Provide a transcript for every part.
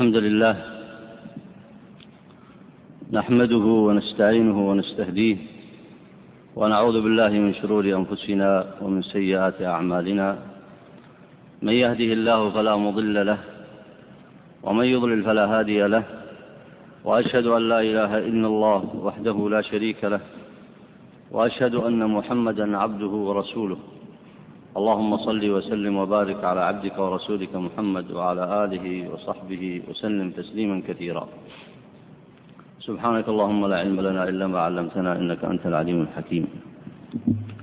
الحمد لله نحمده ونستعينه ونستهديه ونعوذ بالله من شرور أنفسنا ومن سيئات أعمالنا. من يهده الله فلا مضل له ومن يضلل فلا هادي له وأشهد أن لا إله إلا الله وحده لا شريك له وأشهد أن محمدا عبده ورسوله. اللهم صل وسلم وبارك على عبدك ورسولك محمد وعلى آله وصحبه وسلم تسليما كثيرا. سبحانك اللهم لا علم لنا إلا ما علمتنا إنك أنت العليم الحكيم.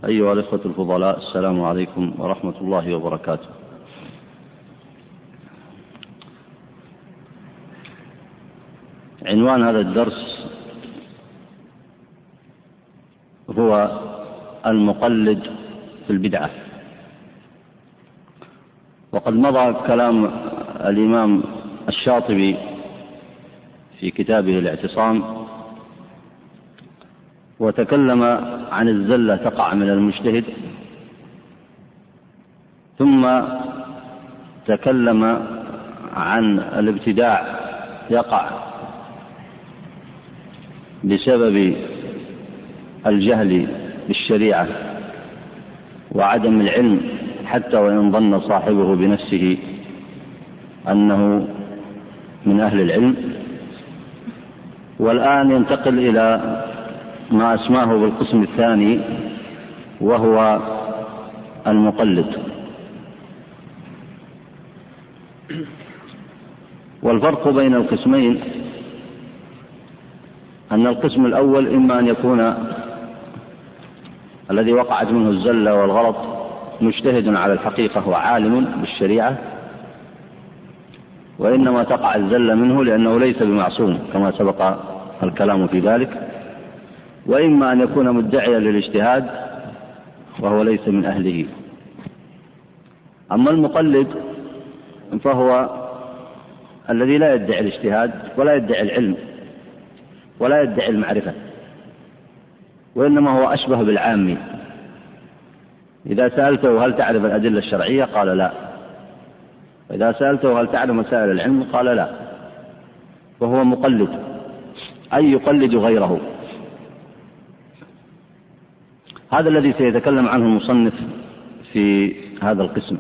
أيها الإخوة الفضلاء السلام عليكم ورحمة الله وبركاته. عنوان هذا الدرس هو المقلد في البدعة. وقد مضى كلام الإمام الشاطبي في كتابه الاعتصام وتكلم عن الزلة تقع من المجتهد ثم تكلم عن الابتداع يقع بسبب الجهل بالشريعة وعدم العلم حتى وإن ظن صاحبه بنفسه أنه من أهل العلم والآن ينتقل إلى ما أسماه بالقسم الثاني وهو المقلد. والفرق بين القسمين أن القسم الأول إما أن يكون الذي وقعت منه الزلة والغلط مجتهد على الحقيقة وعالم بالشريعة وإنما تقع الزلة منه لأنه ليس بمعصوم كما سبق الكلام في ذلك. وإما أن يكون مدعيا للاجتهاد وهو ليس من أهله. أما المقلد فهو الذي لا يدعي الاجتهاد ولا يدعي العلم ولا يدعي المعرفة وإنما هو أشبه بالعامي إذا سألته هل تعرف الأدلة الشرعية؟ قال لا. وإذا سألته هل تعلم مسائل العلم؟ قال لا. وهو مقلد. أي يقلد غيره. هذا الذي سيتكلم عنه المصنف في هذا القسم.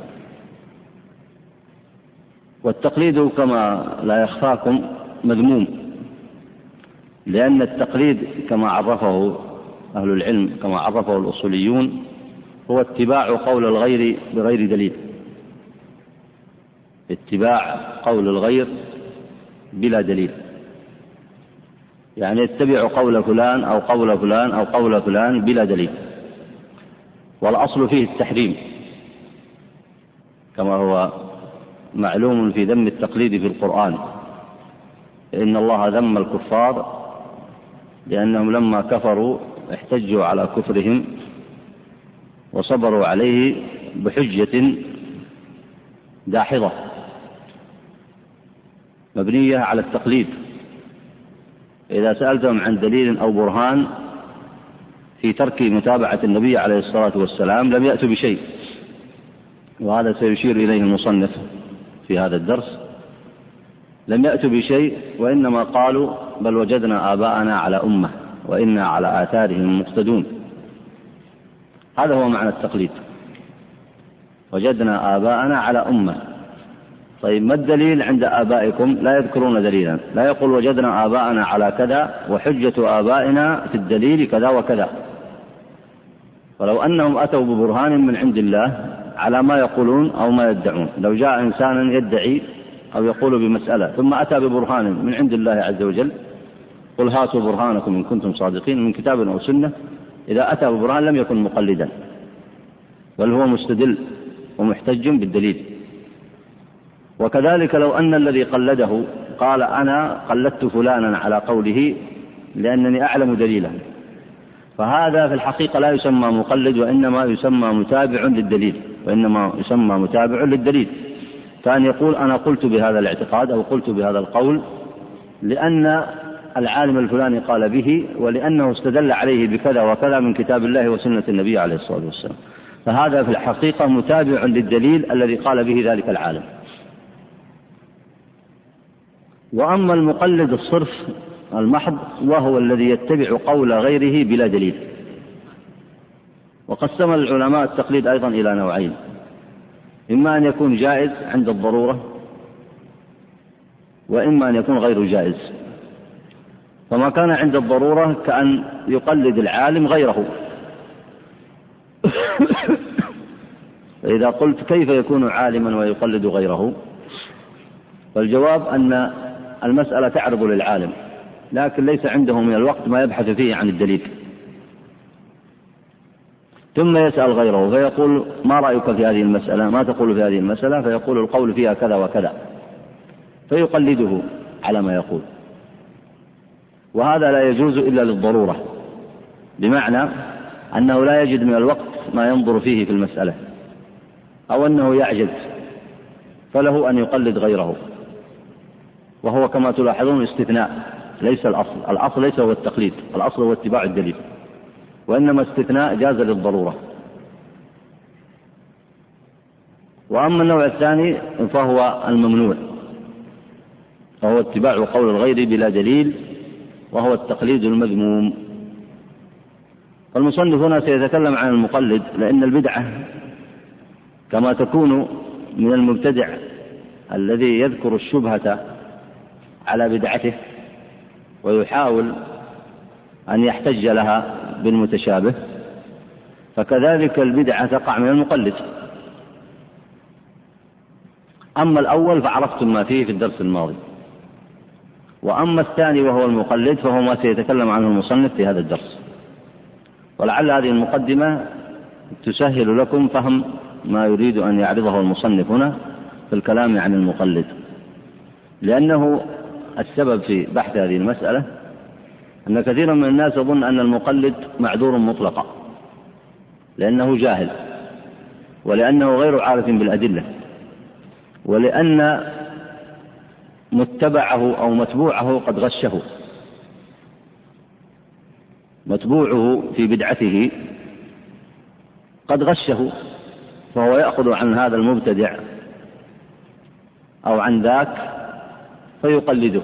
والتقليد كما لا يخفاكم مذموم. لأن التقليد كما عرفه أهل العلم كما عرفه الأصوليون هو اتباع قول الغير بغير دليل. اتباع قول الغير بلا دليل. يعني يتبع قول فلان أو قول فلان أو قول فلان بلا دليل. والأصل فيه التحريم. كما هو معلوم في ذم التقليد في القرآن. إن الله ذم الكفار لأنهم لما كفروا احتجوا على كفرهم وصبروا عليه بحجة داحضة مبنية على التقليد. إذا سألتهم عن دليل أو برهان في ترك متابعة النبي عليه الصلاة والسلام لم يأتوا بشيء وهذا سيشير إليه المصنف في هذا الدرس. لم يأتوا بشيء وإنما قالوا بل وجدنا آباءنا على أمة وإنا على آثارهم مقتدون. هذا هو معنى التقليد. وجدنا آباءنا على أمة. طيب ما الدليل عند آبائكم؟ لا يذكرون دليلا. لا يقول وجدنا آباءنا على كذا وحجة آبائنا في الدليل كذا وكذا. ولو أنهم أتوا ببرهان من عند الله على ما يقولون أو ما يدعون. لو جاء إنسان يدعي أو يقول بمسألة ثم أتى ببرهان من عند الله عز وجل قل هاتوا برهانكم إن كنتم صادقين من كتاب أو سنة إذا أتى ببرهان لم يكن مقلدا بل هو مستدل ومحتج بالدليل. وكذلك لو أن الذي قلده قال أنا قلدت فلانا على قوله لأنني أعلم دليله فهذا في الحقيقة لا يسمى مقلد وإنما يسمى متابع للدليل وإنما يسمى متابع للدليل. فأن يقول أنا قلت بهذا الاعتقاد أو قلت بهذا القول لأن العالم الفلاني قال به ولأنه استدل عليه بكذا وكذا من كتاب الله وسنة النبي عليه الصلاة والسلام. فهذا في الحقيقة متابع للدليل الذي قال به ذلك العالم. وأما المقلد الصرف المحض وهو الذي يتبع قول غيره بلا دليل. وقسم العلماء التقليد أيضا إلى نوعين. إما أن يكون جائز عند الضرورة وإما أن يكون غير جائز. فما كان عند الضرورة كأن يقلد العالم غيره. فإذا قلت كيف يكون عالما ويقلد غيره؟ فالجواب أن المسألة تعرض للعالم لكن ليس عنده من الوقت ما يبحث فيه عن الدليل. ثم يسأل غيره فيقول ما رأيك في هذه المسألة؟ ما تقول في هذه المسألة؟ فيقول القول فيها كذا وكذا. فيقلده على ما يقول. وهذا لا يجوز إلا للضرورة بمعنى أنه لا يجد من الوقت ما ينظر فيه في المسألة أو أنه يعجز فله أن يقلد غيره وهو كما تلاحظون استثناء ليس الأصل الأصل ليس هو التقليد الأصل هو اتباع الدليل وإنما استثناء جاز للضرورة. وأما النوع الثاني فهو الممنوع وهو اتباع قول الغير بلا دليل وهو التقليد المذموم. فالمصنف هنا سيتكلم عن المقلد لأن البدعة كما تكون من المبتدع الذي يذكر الشبهة على بدعته ويحاول أن يحتج لها بالمتشابه فكذلك البدعة تقع من المقلد. أما الأول فعرفتم ما فيه في الدرس الماضي. وأما الثاني وهو المقلد فهو ما سيتكلم عنه المصنف في هذا الدرس. ولعل هذه المقدمة تسهل لكم فهم ما يريد أن يعرضه المصنف هنا في الكلام عن المقلد. لأنه السبب في بحث هذه المسألة أن كثيرا من الناس يظن أن المقلد معذور مطلقا لأنه جاهل ولأنه غير عارف بالأدلة ولأن متبعه أو متبوعه قد غشه. متبوعه في بدعته قد غشه فهو يأخذ عن هذا المبتدع أو عن ذاك فيقلده.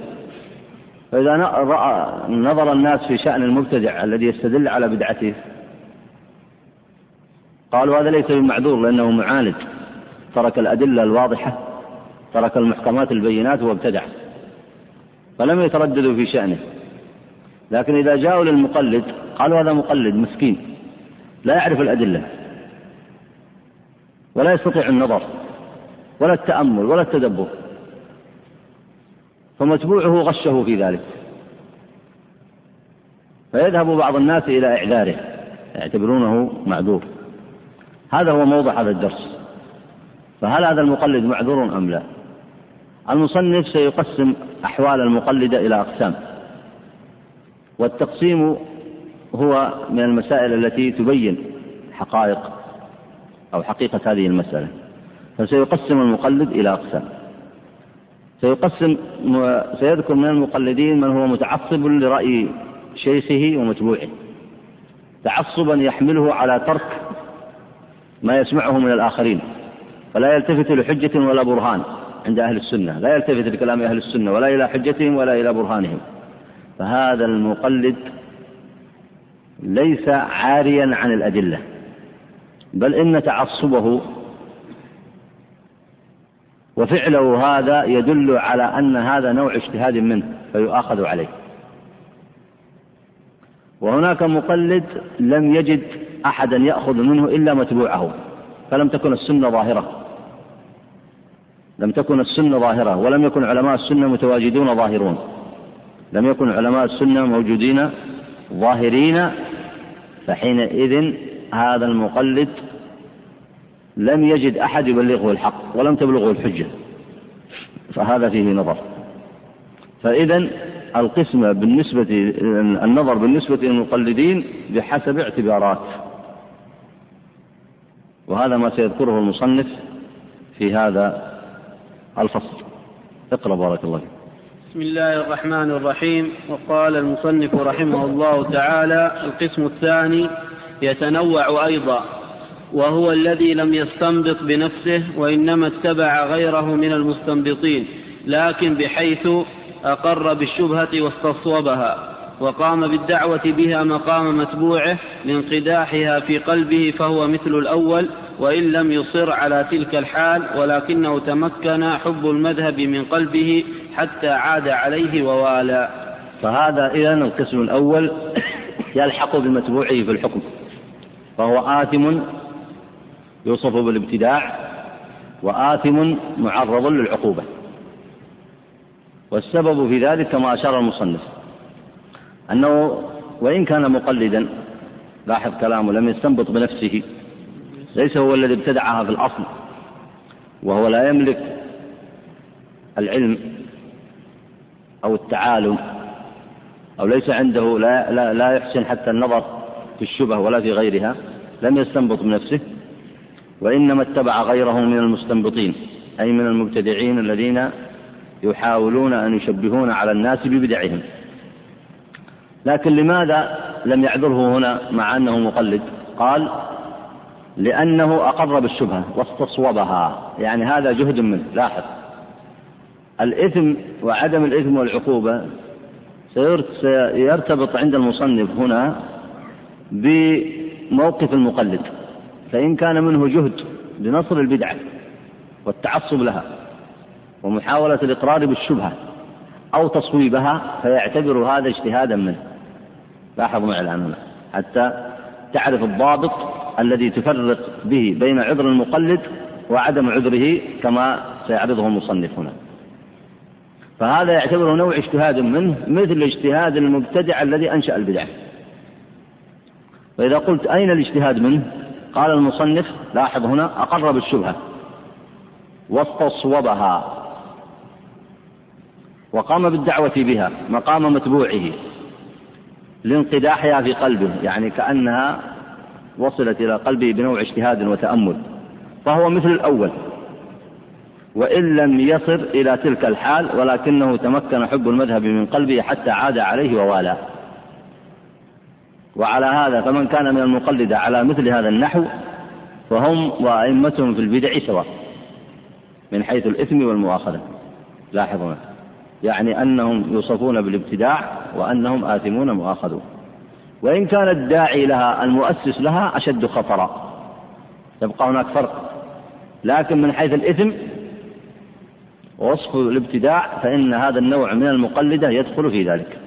فإذا رأى نظر الناس في شأن المبتدع الذي يستدل على بدعته قالوا هذا ليس بمعذور لأنه معاند. ترك الأدلة الواضحة. ترك المحكمات البينات وابتدع فلم يترددوا في شأنه. لكن إذا جاءوا للمقلد قالوا هذا مقلد مسكين لا يعرف الأدلة ولا يستطيع النظر ولا التأمل ولا التدبر فمتبوعه غشه في ذلك. فيذهب بعض الناس إلى إعذاره يعتبرونه معذور. هذا هو موضع هذا الدرس. فهل هذا المقلد معذور أم لا؟ المصنف سيقسم أحوال المقلد إلى أقسام. والتقسيم هو من المسائل التي تبين حقائق أو حقيقة هذه المسألة. فسيقسم المقلد إلى أقسام. سيقسم سيذكر من المقلدين من هو متعصب لرأي شيخه ومتبوعه. تعصبا يحمله على ترك ما يسمعه من الآخرين. فلا يلتفت لحجة ولا برهان. عند أهل السنة. لا يلتفت لكلام أهل السنة ولا إلى حجتهم ولا إلى برهانهم. فهذا المقلد ليس عاريا عن الأدلة بل إن تعصبه وفعله هذا يدل على أن هذا نوع اجتهاد منه فيؤاخذ عليه. وهناك مقلد لم يجد أحدا يأخذ منه إلا متبوعه فلم تكن السنة ظاهرة. لم تكن السنة ظاهرة ولم يكن علماء السنة متواجدون ظاهرون. لم يكن علماء السنة موجودين ظاهرين فحينئذ هذا المقلد لم يجد أحد يبلغه الحق ولم تبلغه الحجة. فهذا فيه نظر. فإذا القسمة بالنسبة النظر بالنسبة للمقلدين بحسب اعتبارات. وهذا ما سيذكره المصنف في هذا الفصل. اقرأ بارك الله بسم الله الرحمن الرحيم. وقال المصنف رحمه الله تعالى القسم الثاني يتنوع أيضا وهو الذي لم يستنبط بنفسه وإنما اتبع غيره من المستنبطين لكن بحيث أقر بالشبهة واستصوبها. وقام بالدعوة بها مقام متبوعه لانقداحها في قلبه فهو مثل الأول وإن لم يصر على تلك الحال ولكنه تمكن حب المذهب من قلبه حتى عاد عليه ووالى فهذا إذا القسم الأول يلحق بمتبوعه في الحكم فهو آثم يوصف بالابتداع وآثم معرض للعقوبة. والسبب في ذلك كما أشار المصنف أنه وإن كان مقلدا لاحظ كلامه لم يستنبط بنفسه. ليس هو الذي ابتدعها في الأصل وهو لا يملك العلم أو التعالم أو ليس عنده لا, لا, لا يحسن حتى النظر في الشبه ولا في غيرها لم يستنبط بنفسه. وإنما اتبع غيره من المستنبطين أي من المبتدعين الذين يحاولون أن يشبهون على الناس ببدعهم. لكن لماذا لم يعذره هنا مع أنه مقلد؟ قال لأنه أقر بالشبهة واستصوبها. يعني هذا جهد منه لاحظ. الإثم وعدم الإثم والعقوبة سيرتبط عند المصنف هنا بموقف المقلد فإن كان منه جهد لنصر البدعة والتعصب لها ومحاولة الإقرار بالشبهة أو تصويبها فيعتبر هذا اجتهادا منه. لاحظ معي الآن هنا. حتى تعرف الضابط الذي تفرق به بين عذر المقلد وعدم عذره كما سيعرضه المصنف هنا. فهذا يعتبره نوع اجتهاد منه مثل اجتهاد المبتدع الذي أنشأ البدع. فإذا قلت أين الاجتهاد منه؟ قال المصنف لاحظ هنا أقر بالشبهة. واستصوبها. وقام بالدعوة بها مقام متبوعه. لانقداحها في قلبه يعني كأنها وصلت إلى قلبه بنوع اجتهاد وتأمل. فهو مثل الأول. وإن لم يصل إلى تلك الحال ولكنه تمكن حب المذهب من قلبه حتى عاد عليه ووالاه. وعلى هذا فمن كان من المقلدة على مثل هذا النحو فهم وأئمتهم في البدع سواء من حيث الإثم والمؤاخذة. لاحظوا يعني أنهم يوصفون بالابتداع وأنهم آثمون مؤاخذون. وإن كان الداعي لها المؤسس لها أشد خطرا. يبقى هناك فرق. لكن من حيث الإثم ووصف الابتداع فإن هذا النوع من المقلدة يدخل في ذلك.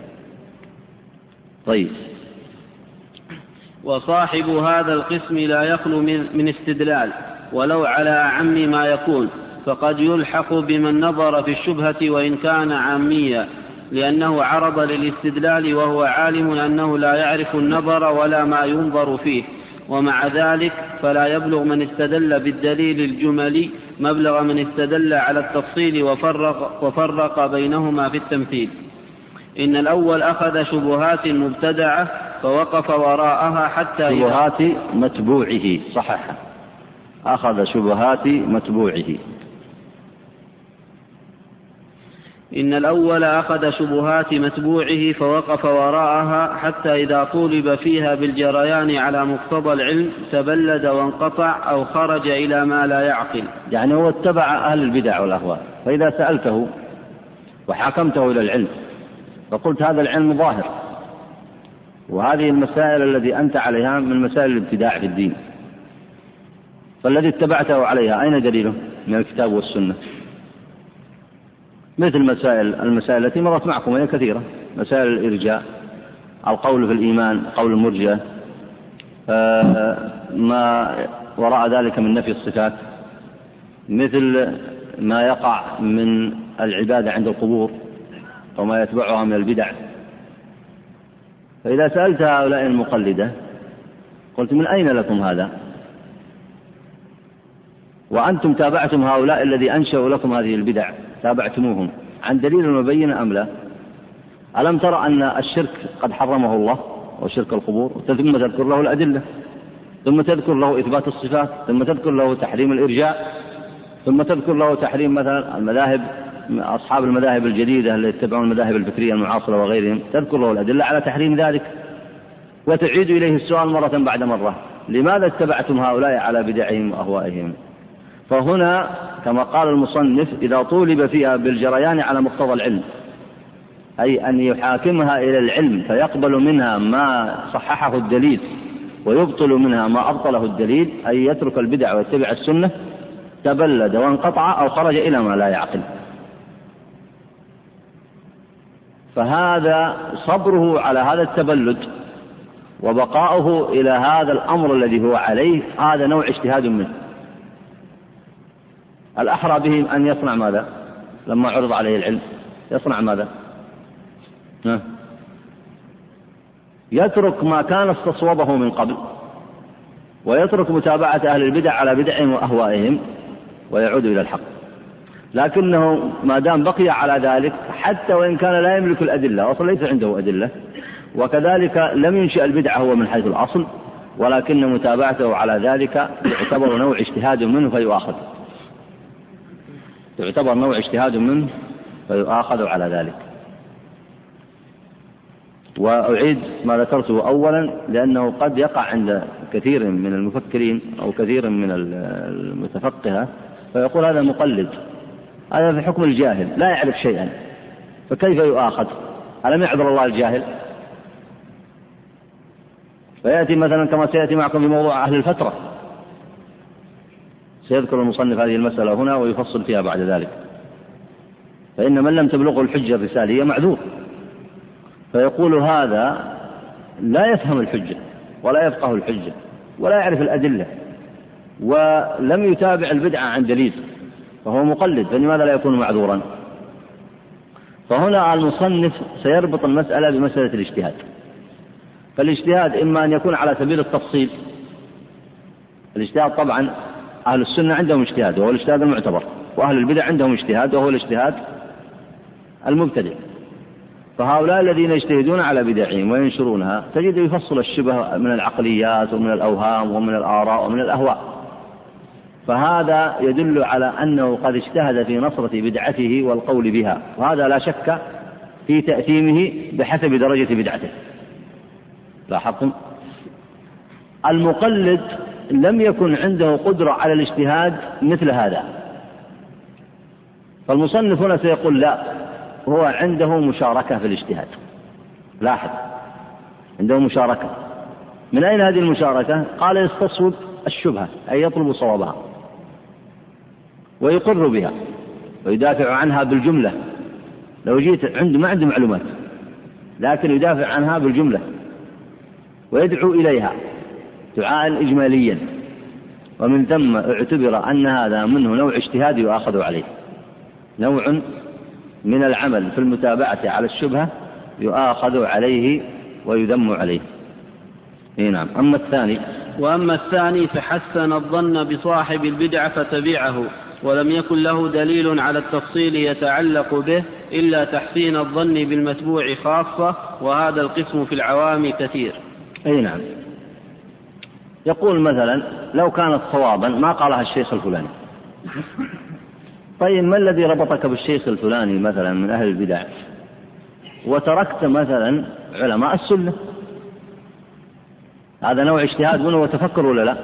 طيب. وصاحب هذا القسم لا يخلو من, من استدلال ولو على أعم ما يكون. فقد يلحق بمن نظر في الشبهة وإن كان عاميا. لأنه عرض للاستدلال وهو عالم أنه لا يعرف النظر ولا ما ينظر فيه. ومع ذلك فلا يبلغ من استدل بالدليل الجملي مبلغ من استدل على التفصيل وفرق, وفرق بينهما في التمثيل. إن الأول أخذ شبهات مبتدعة فوقف وراءها حتى شبهات متبوعه صحح أخذ شبهات متبوعه. إن الأول أخذ شبهات متبوعه فوقف وراءها حتى إذا طولب فيها بالجريان على مقتضى العلم تبلد وانقطع أو خرج إلى ما لا يعقل. يعني هو اتبع أهل البدع والأهواء. فإذا سألته وحاكمته إلى العلم فقلت هذا العلم ظاهر. وهذه المسائل التي أنت عليها من مسائل الابتداع في الدين. فالذي اتبعته عليها أين دليله؟ من الكتاب والسنة. مثل مسائل المسائل التي مرت معكم وهي كثيرة. مسائل الإرجاء القول في الإيمان قول المرجئة آه، ما وراء ذلك من نفي الصفات مثل ما يقع من العبادة عند القبور وما يتبعها من البدع. فإذا سألت هؤلاء المقلدة قلت من أين لكم هذا؟ وأنتم تابعتم هؤلاء الذي أنشأوا لكم هذه البدع. تابعتموهم. عن دليل مبين أم لا؟ ألم ترى أن الشرك قد حرمه الله وشرك القبور؟ ثم تذكر له الأدلة. ثم تذكر له إثبات الصفات. ثم تذكر له تحريم الإرجاء. ثم تذكر له تحريم مثلا المذاهب أصحاب المذاهب الجديدة اللي يتبعون المذاهب الفكرية المعاصرة وغيرهم. تذكر له الأدلة على تحريم ذلك. وتعيد إليه السؤال مرة بعد مرة. لماذا اتبعتم هؤلاء على بدعهم وأهوائهم؟ فهنا كما قال المصنف إذا طولب فيها بالجريان على مقتضى العلم أي أن يحاكمها إلى العلم فيقبل منها ما صححه الدليل ويبطل منها ما أبطله الدليل أي يترك البدع ويتبع السنة تبلد وانقطع أو خرج إلى ما لا يعقل. فهذا صبره على هذا التبلد وبقاؤه إلى هذا الأمر الذي هو عليه هذا نوع اجتهاد منه. الأحرى به أن يصنع ماذا؟ لما عرض عليه العلم. يصنع ماذا؟ يترك ما كان استصوبه من قبل ويترك متابعة أهل البدع على بدعهم وأهوائهم ويعود إلى الحق. لكنه ما دام بقي على ذلك حتى وإن كان لا يملك الأدلة أصلا ليس عنده أدلة وكذلك لم ينشئ البدعة هو من حيث الأصل ولكن متابعته على ذلك يعتبر نوع اجتهاد منه فيؤاخذ تعتبر نوع اجتهاد منه فيؤاخذ على ذلك. وأعيد ما ذكرته أولا لأنه قد يقع عند كثير من المفكرين أو كثير من المتفقهة فيقول هذا مقلد. هذا في حكم الجاهل لا يعرف شيئا. فكيف يؤاخذ؟ ألم يعذر الله الجاهل؟ فيأتي مثلا كما سيأتي معكم في موضوع أهل الفترة. سيذكر المصنف هذه المسألة هنا ويفصل فيها بعد ذلك. فإن من لم تبلغه الحجة الرسالية معذور. فيقول هذا لا يفهم الحجة ولا يفقه الحجة ولا يعرف الأدلة ولم يتابع البدعة عن دليل فهو مقلد فلماذا لا يكون معذورا؟ فهنا المصنف سيربط المسألة بمسألة الاجتهاد. فالاجتهاد إما أن يكون على سبيل التفصيل. الاجتهاد طبعا أهل السنة عندهم اجتهاد وهو الاجتهاد المعتبر وأهل البدع عندهم اجتهاد وهو الاجتهاد المبتدئ. فهؤلاء الذين يجتهدون على بدعهم وينشرونها تجد يفصل الشبه من العقليات ومن الأوهام ومن الآراء ومن الأهواء. فهذا يدل على أنه قد اجتهد في نصرة بدعته والقول بها وهذا لا شك في تأثيمه بحسب درجة بدعته. لاحظتم؟ المقلد لم يكن عنده قدرة على الاجتهاد مثل هذا. فالمصنف هنا سيقول لا هو عنده مشاركة في الاجتهاد. لاحظ عنده مشاركة. من أين هذه المشاركة؟ قال يستصوب الشبهة أي يطلب صوابها. ويقر بها ويدافع عنها بالجملة. لو جيت عنده ما عنده معلومات لكن يدافع عنها بالجملة. ويدعو إليها. دعاء إجماليا. ومن ثم اعتبر أن هذا منه نوع اجتهاد يؤاخذ عليه. نوع من العمل في المتابعة على الشبهة يؤاخذ عليه ويذم عليه. إي نعم. أما الثاني؟ وأما الثاني فحسن الظن بصاحب البدعه فتبعه ولم يكن له دليل على التفصيل يتعلق به إلا تحسين الظن بالمتبوع خاصة وهذا القسم في العوام كثير. إي نعم. يقول مثلا لو كانت صوابا ما قالها الشيخ الفلاني. طيب ما الذي ربطك بالشيخ الفلاني مثلا من أهل البدع؟ وتركت مثلا علماء السنة. هذا نوع اجتهاد منه وتفكر ولا لا؟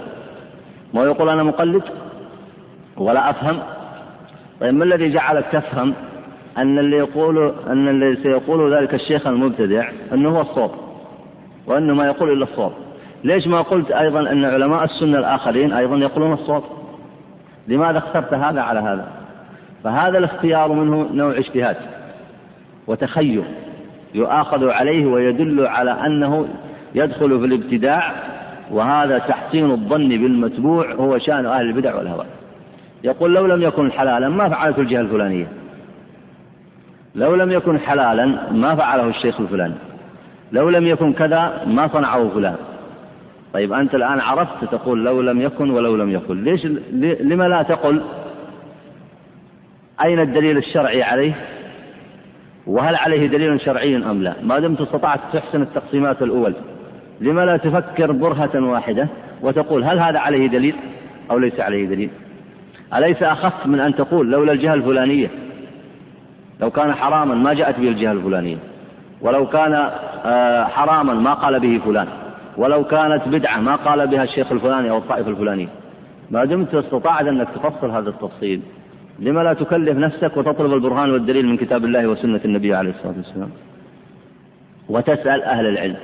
ما يقول أنا مقلد ولا أفهم. طيب ما الذي جعلك تفهم أن اللي يقول أن اللي سيقول ذلك الشيخ المبتدع أنه هو الصواب وأنه ما يقول إلا الصواب؟ ليش ما قلت أيضا أن علماء السنة الآخرين أيضا يقولون الصواب لماذا اخترت هذا على هذا؟ فهذا الاختيار منه نوع اجتهاد وتخير يؤاخذ عليه ويدل على أنه يدخل في الابتداع وهذا تحسين الظن بالمتبوع هو شأن أهل البدع والهوى. يقول لو لم يكن حلالا ما فعلت الجهة الفلانية. لو لم يكن حلالا ما فعله الشيخ الفلاني. لو لم يكن كذا ما صنعه فلان. طيب أنت الآن عرفت تقول لو لم يكن ولو لم يكن ليش لما لا تقل؟ أين الدليل الشرعي عليه؟ وهل عليه دليل شرعي أم لا؟ ما دمت استطعت تحسن التقسيمات الأول. لما لا تفكر برهة واحدة وتقول هل هذا عليه دليل أو ليس عليه دليل؟ أليس أخف من أن تقول لولا الجهة الفلانية؟ لو كان حراما ما جاءت به الجهة الفلانية. ولو كان آه، حراما ما قال به فلان. ولو كانت بدعة ما قال بها الشيخ الفلاني أو الطائفة الفلانية. ما دمت استطعت أنك تفصل هذا التفصيل. لما لا تكلف نفسك وتطلب البرهان والدليل من كتاب الله وسنة النبي عليه الصلاة والسلام. وتسأل أهل العلم.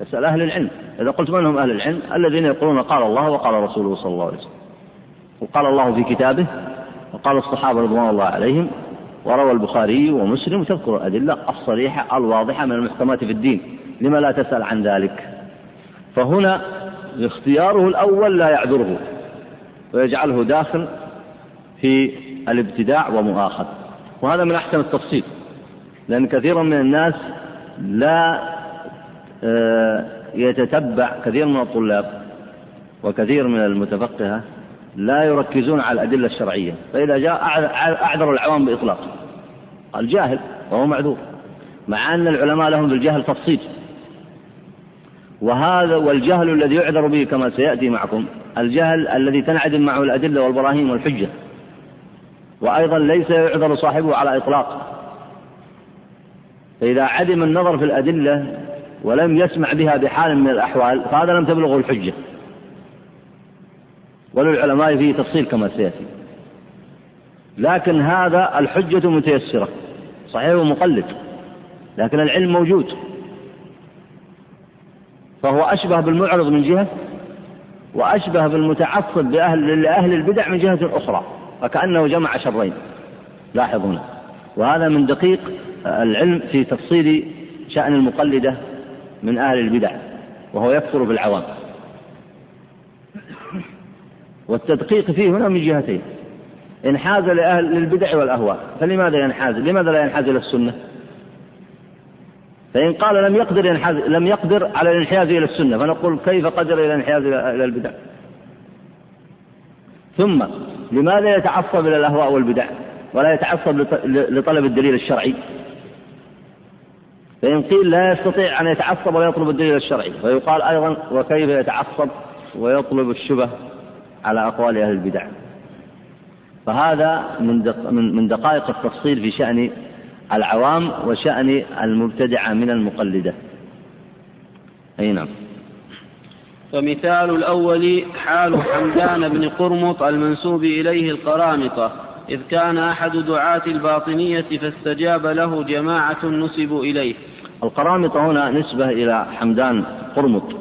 تسأل أهل العلم. إذا قلت من هم أهل العلم؟ الذين يقولون قال الله وقال رسوله صلى الله عليه وسلم. وقال الله في كتابه وقال الصحابة رضوان الله عليهم وروى البخاري ومسلم تذكر الأدلة الصريحة الواضحة من المحكمات في الدين. لما لا تسأل عن ذلك؟ فهنا اختياره الأول لا يعذره ويجعله داخل في الابتداع ومؤاخذ وهذا من أحسن التفصيل لأن كثيرا من الناس لا آه، يتتبع كثير من الطلاب وكثير من المتفقهة لا يركزون على الأدلة الشرعية فإذا جاء أعذر العوام بإطلاق الجاهل وهو معذور مع أن العلماء لهم بالجهل تفصيل. وهذا والجهل الذي يعذر به كما سيأتي معكم. الجهل الذي تنعدم معه الأدلة والبراهين والحجة. وأيضا ليس يعذر صاحبه على إطلاق. فإذا عدم النظر في الأدلة ولم يسمع بها بحال من الأحوال فهذا لم تبلغه الحجة. وللعلماء فيه تفصيل كما سيأتي. لكن هذا الحجة متيسرة. صحيح مقلد لكن العلم موجود. فهو أشبه بالمعرض من جهة وأشبه بالمتعصب بأهل لأهل البدع من جهة أخرى فكأنه جمع شرين. لاحظ هنا. وهذا من دقيق العلم في تفصيل شأن المقلدة من أهل البدع وهو يكثر بالعوام والتدقيق فيه هنا من جهتين انحاز لأهل للبدع والأهواء. فلماذا ينحاز؟ لماذا لا ينحاز إلى السنة؟ فإن قال لم يقدر ينحاز لم يقدر على الانحياز إلى السنة فنقول كيف قدر إلى الانحياز إلى البدع؟ ثم لماذا يتعصب إلى الأهواء والبدع؟ ولا يتعصب لطلب الدليل الشرعي؟ فإن قيل لا يستطيع أن يتعصب ويطلب الدليل الشرعي ويقال أيضا وكيف يتعصب ويطلب الشبه على أقوال أهل البدع؟ فهذا من من دقائق التفصيل في شأن العوام وشأن المبتدعة من المقلدة. أي نعم. فمثال الأول حال حمدان بن قرمط المنسوب إليه القرامطة إذ كان أحد دعاة الباطنية فاستجاب له جماعة نسبوا إليه. القرامطة هنا نسبة إلى حمدان قرمط.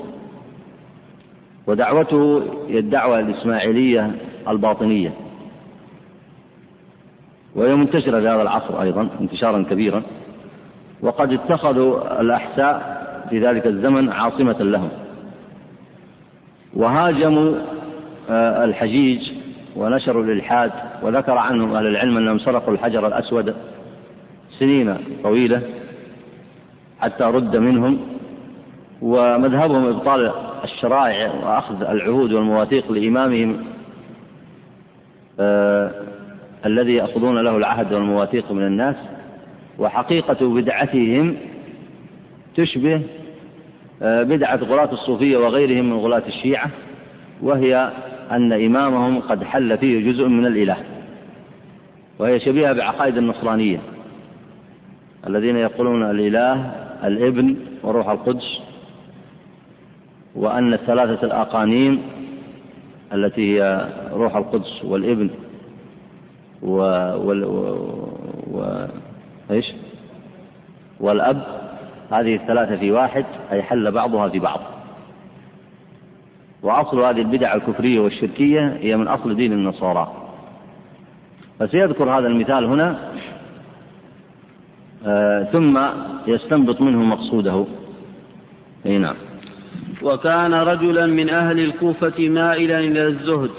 ودعوته هي الدعوة الإسماعيلية الباطنية. وهي منتشرة في هذا العصر أيضا انتشارا كبيرا. وقد اتخذوا الأحساء في ذلك الزمن عاصمة لهم. وهاجموا آه، الحجيج ونشروا الإلحاد وذكر عنهم أهل العلم أنهم سرقوا الحجر الأسود سنين طويلة حتى رد منهم. ومذهبهم إبطال الشرائع وأخذ العهود والمواثيق لإمامهم آه الذي يأخذون له العهد والمواثيق من الناس وحقيقة بدعتهم تشبه آه بدعة غلاة الصوفية وغيرهم من غلاة الشيعة وهي أن إمامهم قد حل فيه جزء من الإله وهي شبيهة بعقائد النصرانية الذين يقولون الإله الابن وروح القدس وأن الثلاثة الأقانيم التي هي روح القدس والابن و, وال و... و... إيش؟ والأب هذه الثلاثة في واحد أي حل بعضها في بعض. وأصل هذه البدع الكفرية والشركية هي من أصل دين النصارى. فسيذكر هذا المثال هنا آه ثم يستنبط منه مقصوده. أي نعم. وكان رجلا من أهل الكوفة مائلا إلى الزهد.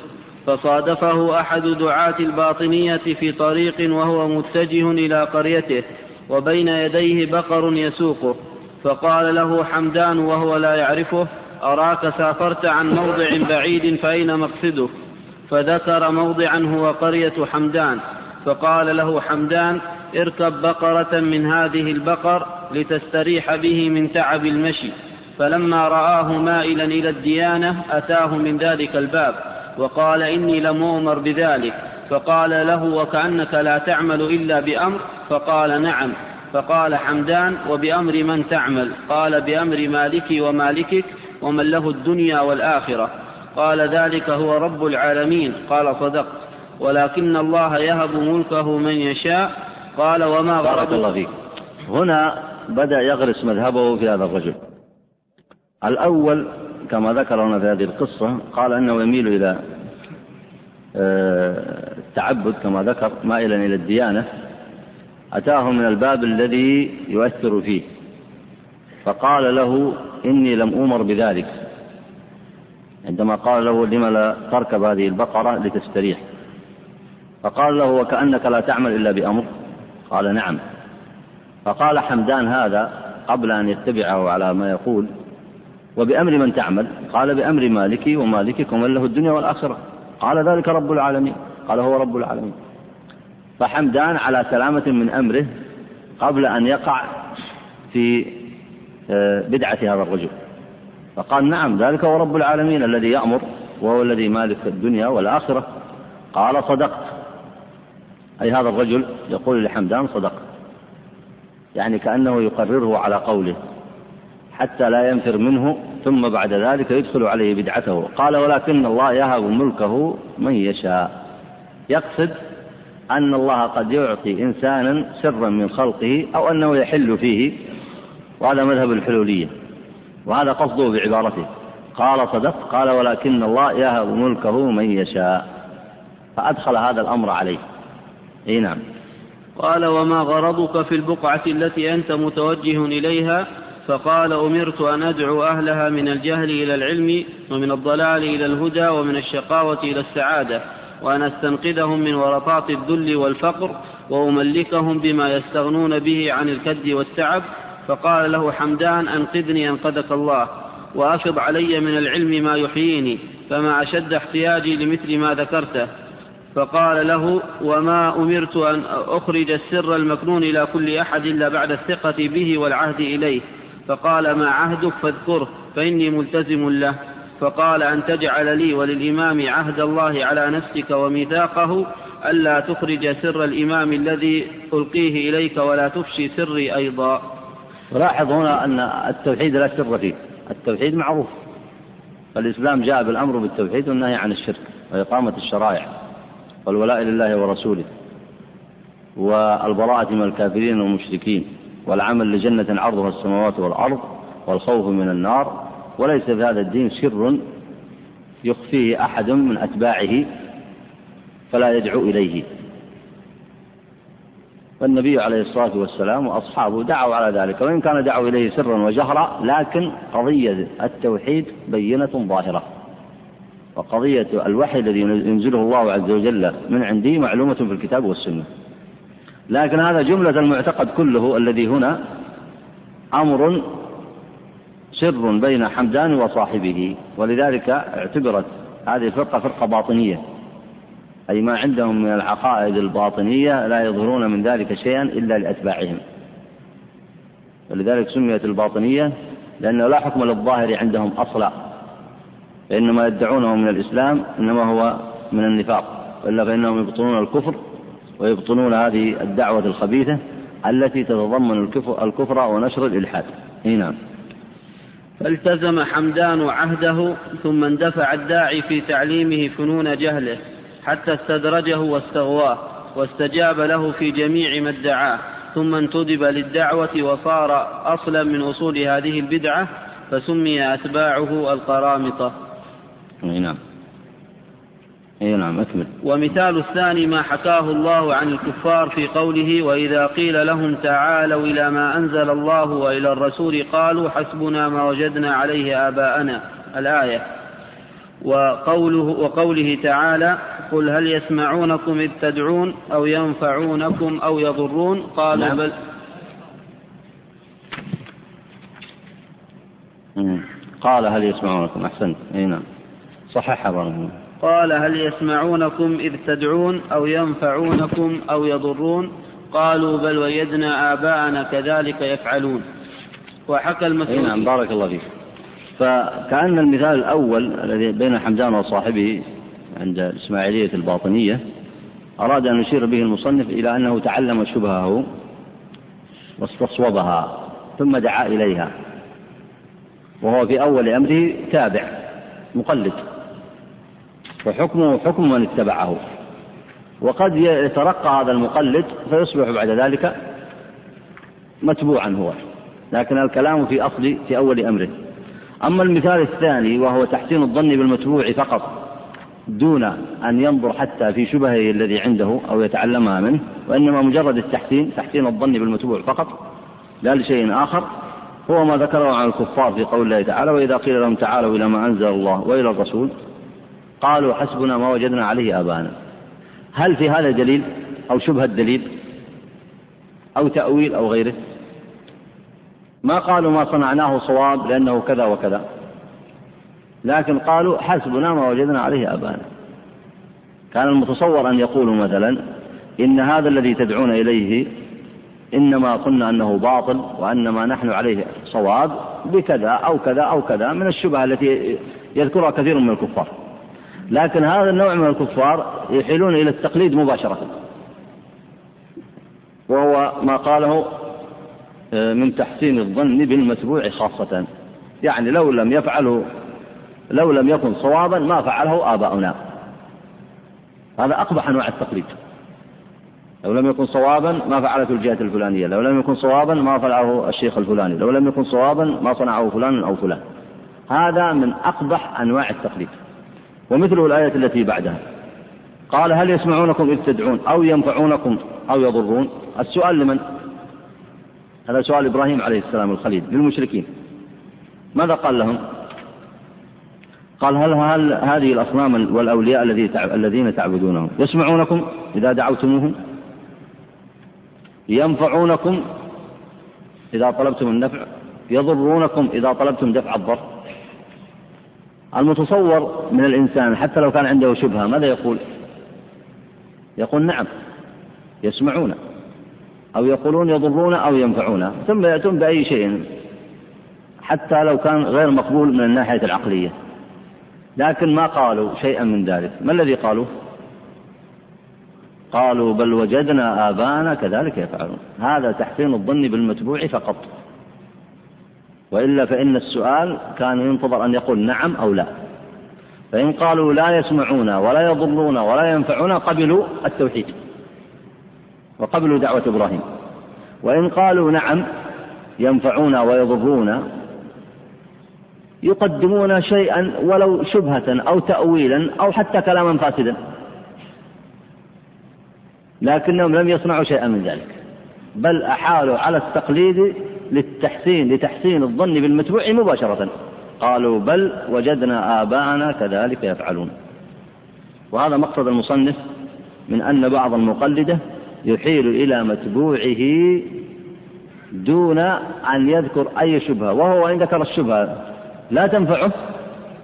فصادفه أحد دعاة الباطنية في طريق وهو متجه إلى قريته وبين يديه بقر يسوقه. فقال له حمدان وهو لا يعرفه أراك سافرت عن موضع بعيد فأين مقصدك فذكر موضعا هو قرية حمدان. فقال له حمدان اركب بقرة من هذه البقر لتستريح به من تعب المشي. فلما رآه مائلا إلى الديانة أتاه من ذلك الباب. وقال إني لم أؤمر بذلك. فقال له وكأنك لا تعمل إلا بأمر. فقال نعم. فقال حمدان وبأمر من تعمل. قال بأمر مالكي ومالكك ومن له الدنيا والآخرة. قال ذلك هو رب العالمين. قال صدقت ولكن الله يهب ملكه من يشاء. قال وما بارك الله فيك. هنا بدأ يغرس مذهبه في هذا الرجل. الأول كما ذكر هنا في هذه القصة قال أنه يميل إلى آه، التعبد كما ذكر مائلا إلى الديانة. أتاه من الباب الذي يؤثر فيه. فقال له إني لم أمر بذلك. عندما قال له لم لا تركب هذه البقرة لتستريح؟ فقال له وكأنك لا تعمل إلا بأمر؟ قال نعم. فقال حمدان هذا قبل أن يتبعه على ما يقول وبأمر من تعمل قال بأمر مالكي ومالكك ومن له الدنيا والآخرة. قال ذلك رب العالمين. قال هو رب العالمين. فحمدان على سلامة من أمره قبل أن يقع في آه، بدعة هذا الرجل. فقال نعم ذلك هو رب العالمين الذي يأمر وهو الذي مالك الدنيا والآخرة. قال صدقت. أي هذا الرجل يقول لحمدان صدقت. يعني كأنه يقرره على قوله. حتى لا ينفر منه ثم بعد ذلك يدخل عليه بدعته. قال ولكن الله يهب ملكه من يشاء. يقصد أن الله قد يعطي إنسانا سرا من خلقه أو أنه يحل فيه وهذا مذهب الحلولية وهذا قصده بعبارته. قال صدق. قال ولكن الله يهب ملكه من يشاء. فأدخل هذا الأمر عليه. إي نعم. قال وما غرضك في البقعة التي أنت متوجه إليها؟ فقال أمرت أن أدعو أهلها من الجهل إلى العلم ومن الضلال إلى الهدى ومن الشقاوة إلى السعادة وأن أستنقذهم من ورطات الذل والفقر وأملكهم بما يستغنون به عن الكد والتعب فقال له حمدان أنقذني أنقذك الله وأفض علي من العلم ما يحييني فما أشد احتياجي لمثل ما ذكرته. فقال له وما أمرت أن أخرج السر المكنون إلى كل أحد إلا بعد الثقة به والعهد إليه. فقال ما عهدك فاذكره فإني ملتزم له. فقال أن تجعل لي وللإمام عهد الله على نفسك وميثاقه ألا تخرج سر الإمام الذي ألقيه إليك ولا تفشي سري أيضا. لاحظ هنا أن التوحيد لا سر فيه التوحيد معروف. الإسلام جاء بالأمر بالتوحيد والنهي عن الشرك وإقامة الشرائع والولاء لله ورسوله والبراءة من الكافرين والمشركين. والعمل لجنة عرضها السماوات والأرض والخوف من النار وليس في هذا الدين سر يخفيه أحد من أتباعه فلا يدعو إليه. فالنبي عليه الصلاة والسلام وأصحابه دعوا على ذلك وإن كان دعوا إليه سرا وجهرا لكن قضية التوحيد بينة ظاهرة. وقضية الوحي الذي ينزله الله عز وجل من عنده معلومة في الكتاب والسنة. لكن هذا جملة المعتقد كله الذي هنا أمر سر بين حمدان وصاحبه ولذلك اعتبرت هذه الفرقة فرقة باطنية. أي ما عندهم من العقائد الباطنية لا يظهرون من ذلك شيئا إلا لأتباعهم. ولذلك سميت الباطنية لأنه لا حكم للظاهر عندهم أصلا. فإن ما يدعونه من الإسلام إنما هو من النفاق وإلا فإنهم يبطلون الكفر ويبطلون هذه الدعوة الخبيثة التي تتضمن الكفر ونشر الإلحاد. أي نعم. فالتزم حمدان عهده ثم اندفع الداعي في تعليمه فنون جهله حتى استدرجه واستغواه واستجاب له في جميع ما ادعاه. ثم انتدب للدعوة وصار أصلا من أصول هذه البدعة فسمي أتباعه القرامطة. نعم. إي نعم أكمل. ومثال الثاني ما حكاه الله عن الكفار في قوله وإذا قيل لهم تعالوا إلى ما أنزل الله وإلى الرسول قالوا حسبنا ما وجدنا عليه آباءنا. الآية. وقوله وقوله تعالى قل هل يسمعونكم إذ تدعون أو ينفعونكم أو يضرون؟ قالوا نعم. بل. قال هل يسمعونكم؟ أحسنت. إي نعم. صححها بارك قال هل يسمعونكم إذ تدعون أو ينفعونكم أو يضرون؟ قالوا بل وجدنا آباءنا كذلك يفعلون. وحكى المسعود نعم بارك الله فيك. فكأن المثال الأول الذي بين حمدان وصاحبه عند الإسماعيلية الباطنية أراد أن يشير به المصنف إلى أنه تعلم شبهه واستصوبها ثم دعا إليها وهو في أول أمره تابع مقلد. فحكمه حكم من اتبعه. وقد يترقى هذا المقلد فيصبح بعد ذلك متبوعا هو. لكن الكلام في أصل في أول أمره. أما المثال الثاني وهو تحسين الظن بالمتبوع فقط دون أن ينظر حتى في شبهه الذي عنده أو يتعلمها منه وإنما مجرد التحسين تحسين الظن بالمتبوع فقط. لا لشيء آخر هو ما ذكره عن الكفار في قول الله تعالى وإذا قيل لهم تعالوا إلى ما أنزل الله وإلى الرسول قالوا حسبنا ما وجدنا عليه آباءنا. هل في هذا دليل أو شبهة دليل أو تأويل أو غيره؟ ما قالوا ما صنعناه صواب لأنه كذا وكذا. لكن قالوا حسبنا ما وجدنا عليه آباءنا. كان المتصور أن يقولوا مثلا إن هذا الذي تدعون إليه إنما قلنا أنه باطل وأن ما نحن عليه صواب بكذا أو كذا أو كذا من الشبهة التي يذكرها كثير من الكفار. لكن هذا النوع من الكفار يحيلون إلى التقليد مباشرة. وهو ما قاله آه، من تحسين الظن بالمتبوع خاصة. يعني لو لم يفعله لو لم يكن صوابا ما فعله آباؤنا. هذا أقبح أنواع التقليد. لو لم يكن صوابا ما فعلته الجهة الفلانية. لو لم يكن صوابا ما فعله الشيخ الفلاني. لو لم يكن صوابا ما صنعه فلان أو فلان. هذا من أقبح أنواع التقليد. ومثله الآية التي بعدها. قال هل يسمعونكم إذ تدعون أو ينفعونكم أو يضرون؟ السؤال لمن؟ هذا سؤال إبراهيم عليه السلام الخليل للمشركين. ماذا قال لهم؟ قال هل, هل هذه الأصنام والأولياء الذين تعبدونهم يسمعونكم إذا دعوتموهم؟ ينفعونكم إذا طلبتم النفع؟ يضرونكم إذا طلبتم دفع الضر؟ المتصور من الإنسان حتى لو كان عنده شبهة ماذا يقول؟ يقول نعم يسمعون أو يقولون يضرون أو ينفعون ثم يأتون بأي شيء حتى لو كان غير مقبول من الناحية العقلية. لكن ما قالوا شيئا من ذلك. ما الذي قالوا؟ قالوا بل وجدنا آباءنا كذلك يفعلون. هذا تحسين الظن بالمتبوع فقط. وإلا فإن السؤال كان ينتظر أن يقول نعم أو لا. فإن قالوا لا يسمعون ولا يضرون ولا ينفعون قبلوا التوحيد. وقبلوا دعوة إبراهيم. وإن قالوا نعم ينفعون ويضرون يقدمون شيئا ولو شبهة أو تأويلا أو حتى كلاما فاسدا. لكنهم لم يصنعوا شيئا من ذلك. بل أحالوا على التقليد للتحسين لتحسين الظن بالمتبوع مباشرة. قالوا بل وجدنا آباءنا كذلك يفعلون. وهذا مقصد المصنف من أن بعض المقلدة يحيل إلى متبوعه دون أن يذكر أي شبهة. وهو إن ذكر الشبهة لا تنفعه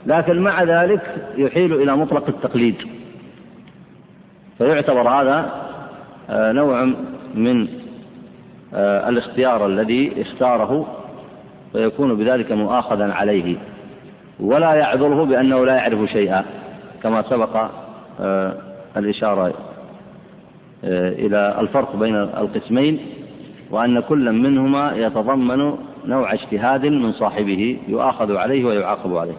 لكن مع ذلك يحيل إلى مطلق التقليد. فيعتبر هذا آه، نوع من الاختيار الذي اختاره ويكون بذلك مؤاخذا عليه ولا يعذره بأنه لا يعرف شيئا كما سبق آه، الإشارة إلى الفرق بين القسمين وأن كل منهما يتضمن نوع اجتهاد من صاحبه يؤاخذ عليه ويعاقب عليه.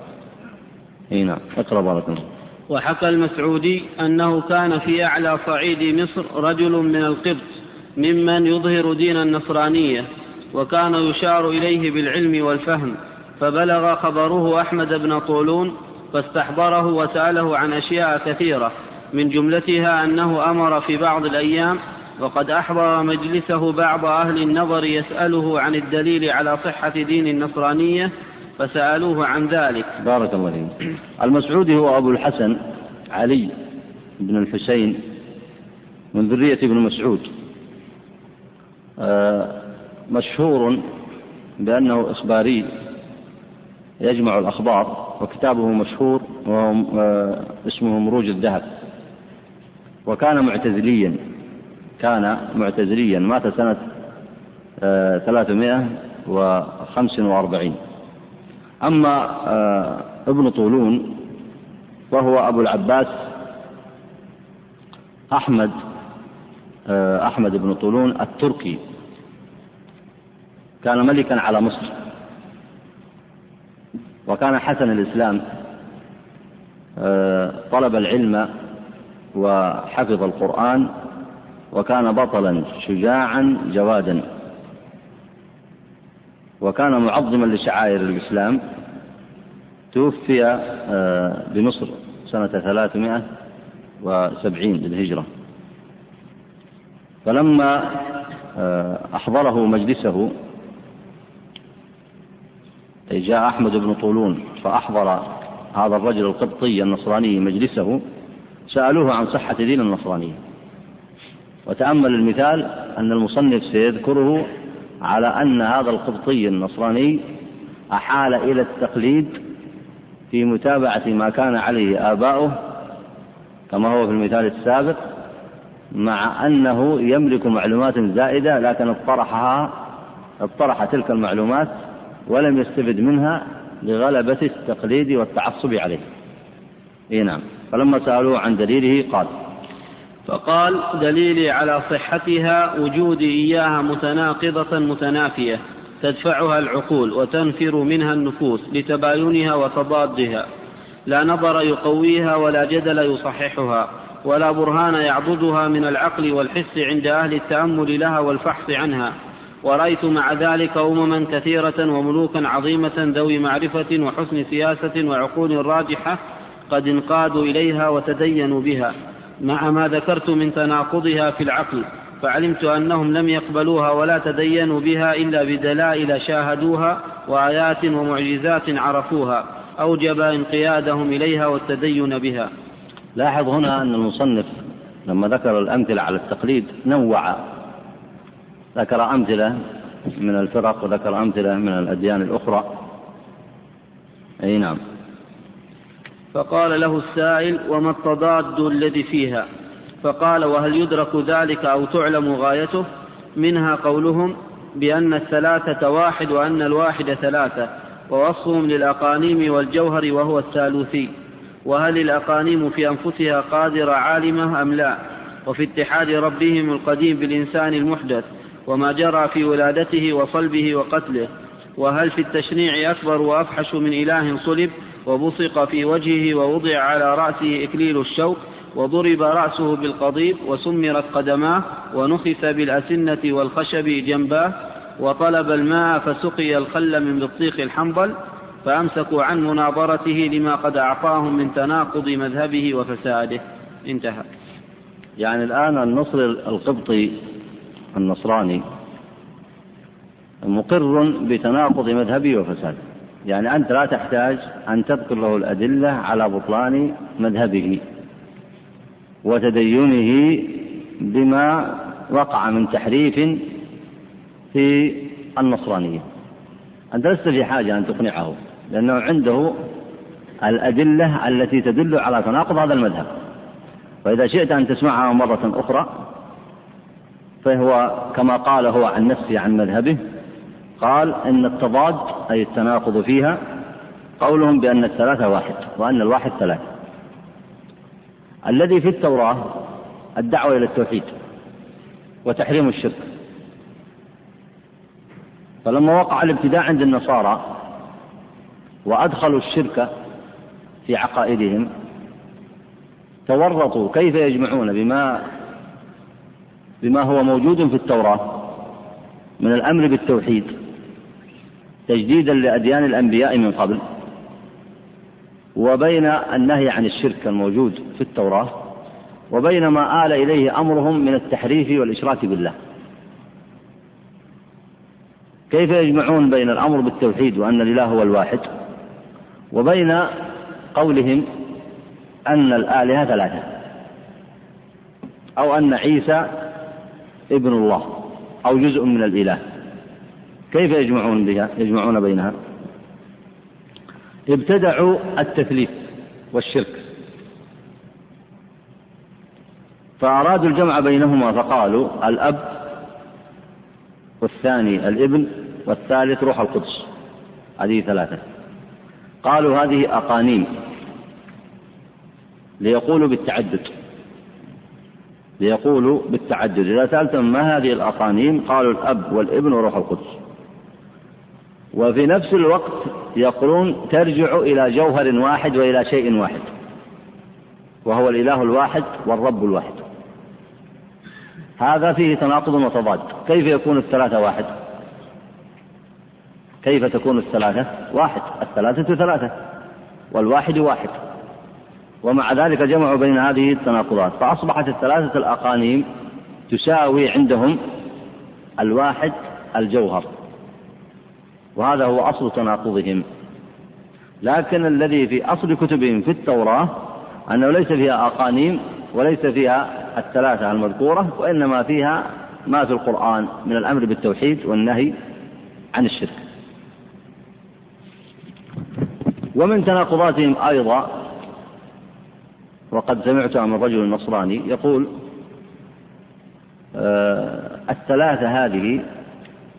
إي نعم، اقرأ بارك الله. وحكى المسعودي أنه كان في أعلى صعيد مصر رجل من القبط ممن يظهر دين النصرانية وكان يشار إليه بالعلم والفهم فبلغ خبره أحمد بن طولون فاستحضره وسأله عن أشياء كثيرة من جملتها أنه أمر في بعض الأيام وقد أحضر مجلسه بعض أهل النظر يسأله عن الدليل على صحة دين النصرانية فسألوه عن ذلك. بارك الله فيك. المسعودي هو أبو الحسن علي بن الحسين من ذرية ابن مسعود. مشهور بأنه إخباري يجمع الأخبار وكتابه مشهور وهو آه، اسمه مروج الذهب. وكان معتزليا كان معتزليا مات سنة آه، ثلاثمائة وخمس وأربعين. أما آه، ابن طولون وهو أبو العباس أحمد آه، أحمد بن طولون التركي. كان ملكا على مصر. وكان حسن الإسلام آه، طلب العلم وحفظ القرآن وكان بطلا شجاعا جوادا. وكان معظما لشعائر الإسلام. توفي آه، بمصر سنة ثلاثمائة وسبعين للهجرة فلما آه، أحضره مجلسه جاء أحمد بن طولون فأحضر هذا الرجل القبطي النصراني مجلسه سألوه عن صحة دين النصرانية وتأمل المثال أن المصنف سيذكره على أن هذا القبطي النصراني أحال إلى التقليد في متابعة ما كان عليه آباؤه كما هو في المثال السابق. مع أنه يملك معلومات زائدة لكن اطرحها اطرح تلك المعلومات ولم يستفد منها لغلبة التقليد والتعصب عليه. إي نعم، فلما سألوه عن دليله قال: فقال دليلي على صحتها وجودي إياها متناقضة متنافية تدفعها العقول وتنفر منها النفوس لتباينها وتضادها لا نظر يقويها ولا جدل يصححها ولا برهان يعضدها من العقل والحس عند أهل التأمل لها والفحص عنها. ورأيت مع ذلك أمما كثيرة وملوكا عظيمة ذوي معرفة وحسن سياسة وعقول راجحة قد انقادوا إليها وتدينوا بها. مع ما ذكرت من تناقضها في العقل فعلمت أنهم لم يقبلوها ولا تدينوا بها إلا بدلائل شاهدوها وآيات ومعجزات عرفوها أوجب انقيادهم إليها والتدين بها. لاحظ هنا أن المصنف لما ذكر الأمثلة على التقليد نوع. ذكر أمثلة من الفرق وذكر أمثلة من الأديان الأخرى. أي نعم. فقال له السائل وما التضاد الذي فيها؟ فقال وهل يدرك ذلك أو تعلم غايته؟ منها قولهم بأن الثلاثة واحد وأن الواحد ثلاثة ووصفهم للأقانيم والجوهر وهو الثالوثي. وهل الأقانيم في أنفسها قادرة عالمة أم لا؟ وفي اتحاد ربهم القديم بالإنسان المحدث وما جرى في ولادته وصلبه وقتله وهل في التشنيع أكبر وأفحش من إله صلب وبصق في وجهه ووضع على رأسه إكليل الشوك وضرب رأسه بالقضيب وسمرت قدماه ونخس بالأسنة والخشب جنباه وطلب الماء فسقي الخل من بطيخ الحنظل فأمسكوا عن مناظرته لما قد أعطاهم من تناقض مذهبه وفساده. انتهى. يعني الآن النصر القبطي النصراني مقر بتناقض مذهبه وفساده. يعني أنت لا تحتاج أن تذكر له الأدلة على بطلان مذهبه وتدينه بما وقع من تحريف في النصرانية. أنت لست في حاجة أن تقنعه. لأنه عنده الأدلة التي تدل على تناقض هذا المذهب. فإذا شئت أن تسمعها مرة أخرى فهو كما قال هو عن نفسه عن مذهبه قال إن التضاد أي التناقض فيها قولهم بأن الثلاثة واحد وأن الواحد ثلاثة. الذي في التوراة الدعوة إلى التوحيد وتحريم الشرك. فلما وقع الابتداع عند النصارى وأدخلوا الشرك في عقائدهم. تورطوا كيف يجمعون؟ بما بما هو موجود في التوراة من الأمر بالتوحيد تجديدا لأديان الأنبياء من قبل وبين النهي عن الشرك الموجود في التوراة وبين ما آل إليه أمرهم من التحريف والإشراك بالله. كيف يجمعون بين الأمر بالتوحيد وأن الإله هو الواحد؟ وبين قولهم أن الآلهة ثلاثة أو أن عيسى ابن الله أو جزء من الإله. كيف يجمعون بها؟ يجمعون بينها؟ ابتدعوا التثليث والشرك. فأرادوا الجمع بينهما فقالوا الأب والثاني الابن والثالث روح القدس. هذه ثلاثة. قالوا هذه أقانيم ليقولوا بالتعدد ليقولوا بالتعدد. إذا سألتم ما هذه الأقانيم قالوا الأب والابن وروح القدس. وفي نفس الوقت يقولون ترجع إلى جوهر واحد وإلى شيء واحد وهو الإله الواحد والرب الواحد. هذا فيه تناقض وتضاد. كيف يكون الثلاثة واحد؟ كيف تكون الثلاثة؟ واحد الثلاثة ثلاثة والواحد واحد. ومع ذلك جمعوا بين هذه التناقضات. فأصبحت الثلاثة الأقانيم تساوي عندهم الواحد الجوهر. وهذا هو أصل تناقضهم. لكن الذي في أصل كتبهم في التوراة أنه ليس فيها أقانيم وليس فيها الثلاثة المذكورة وإنما فيها ما في القرآن من الأمر بالتوحيد والنهي عن الشرك. ومن تناقضاتهم أيضا وقد سمعتها من رجل نصراني يقول آه الثلاثة هذه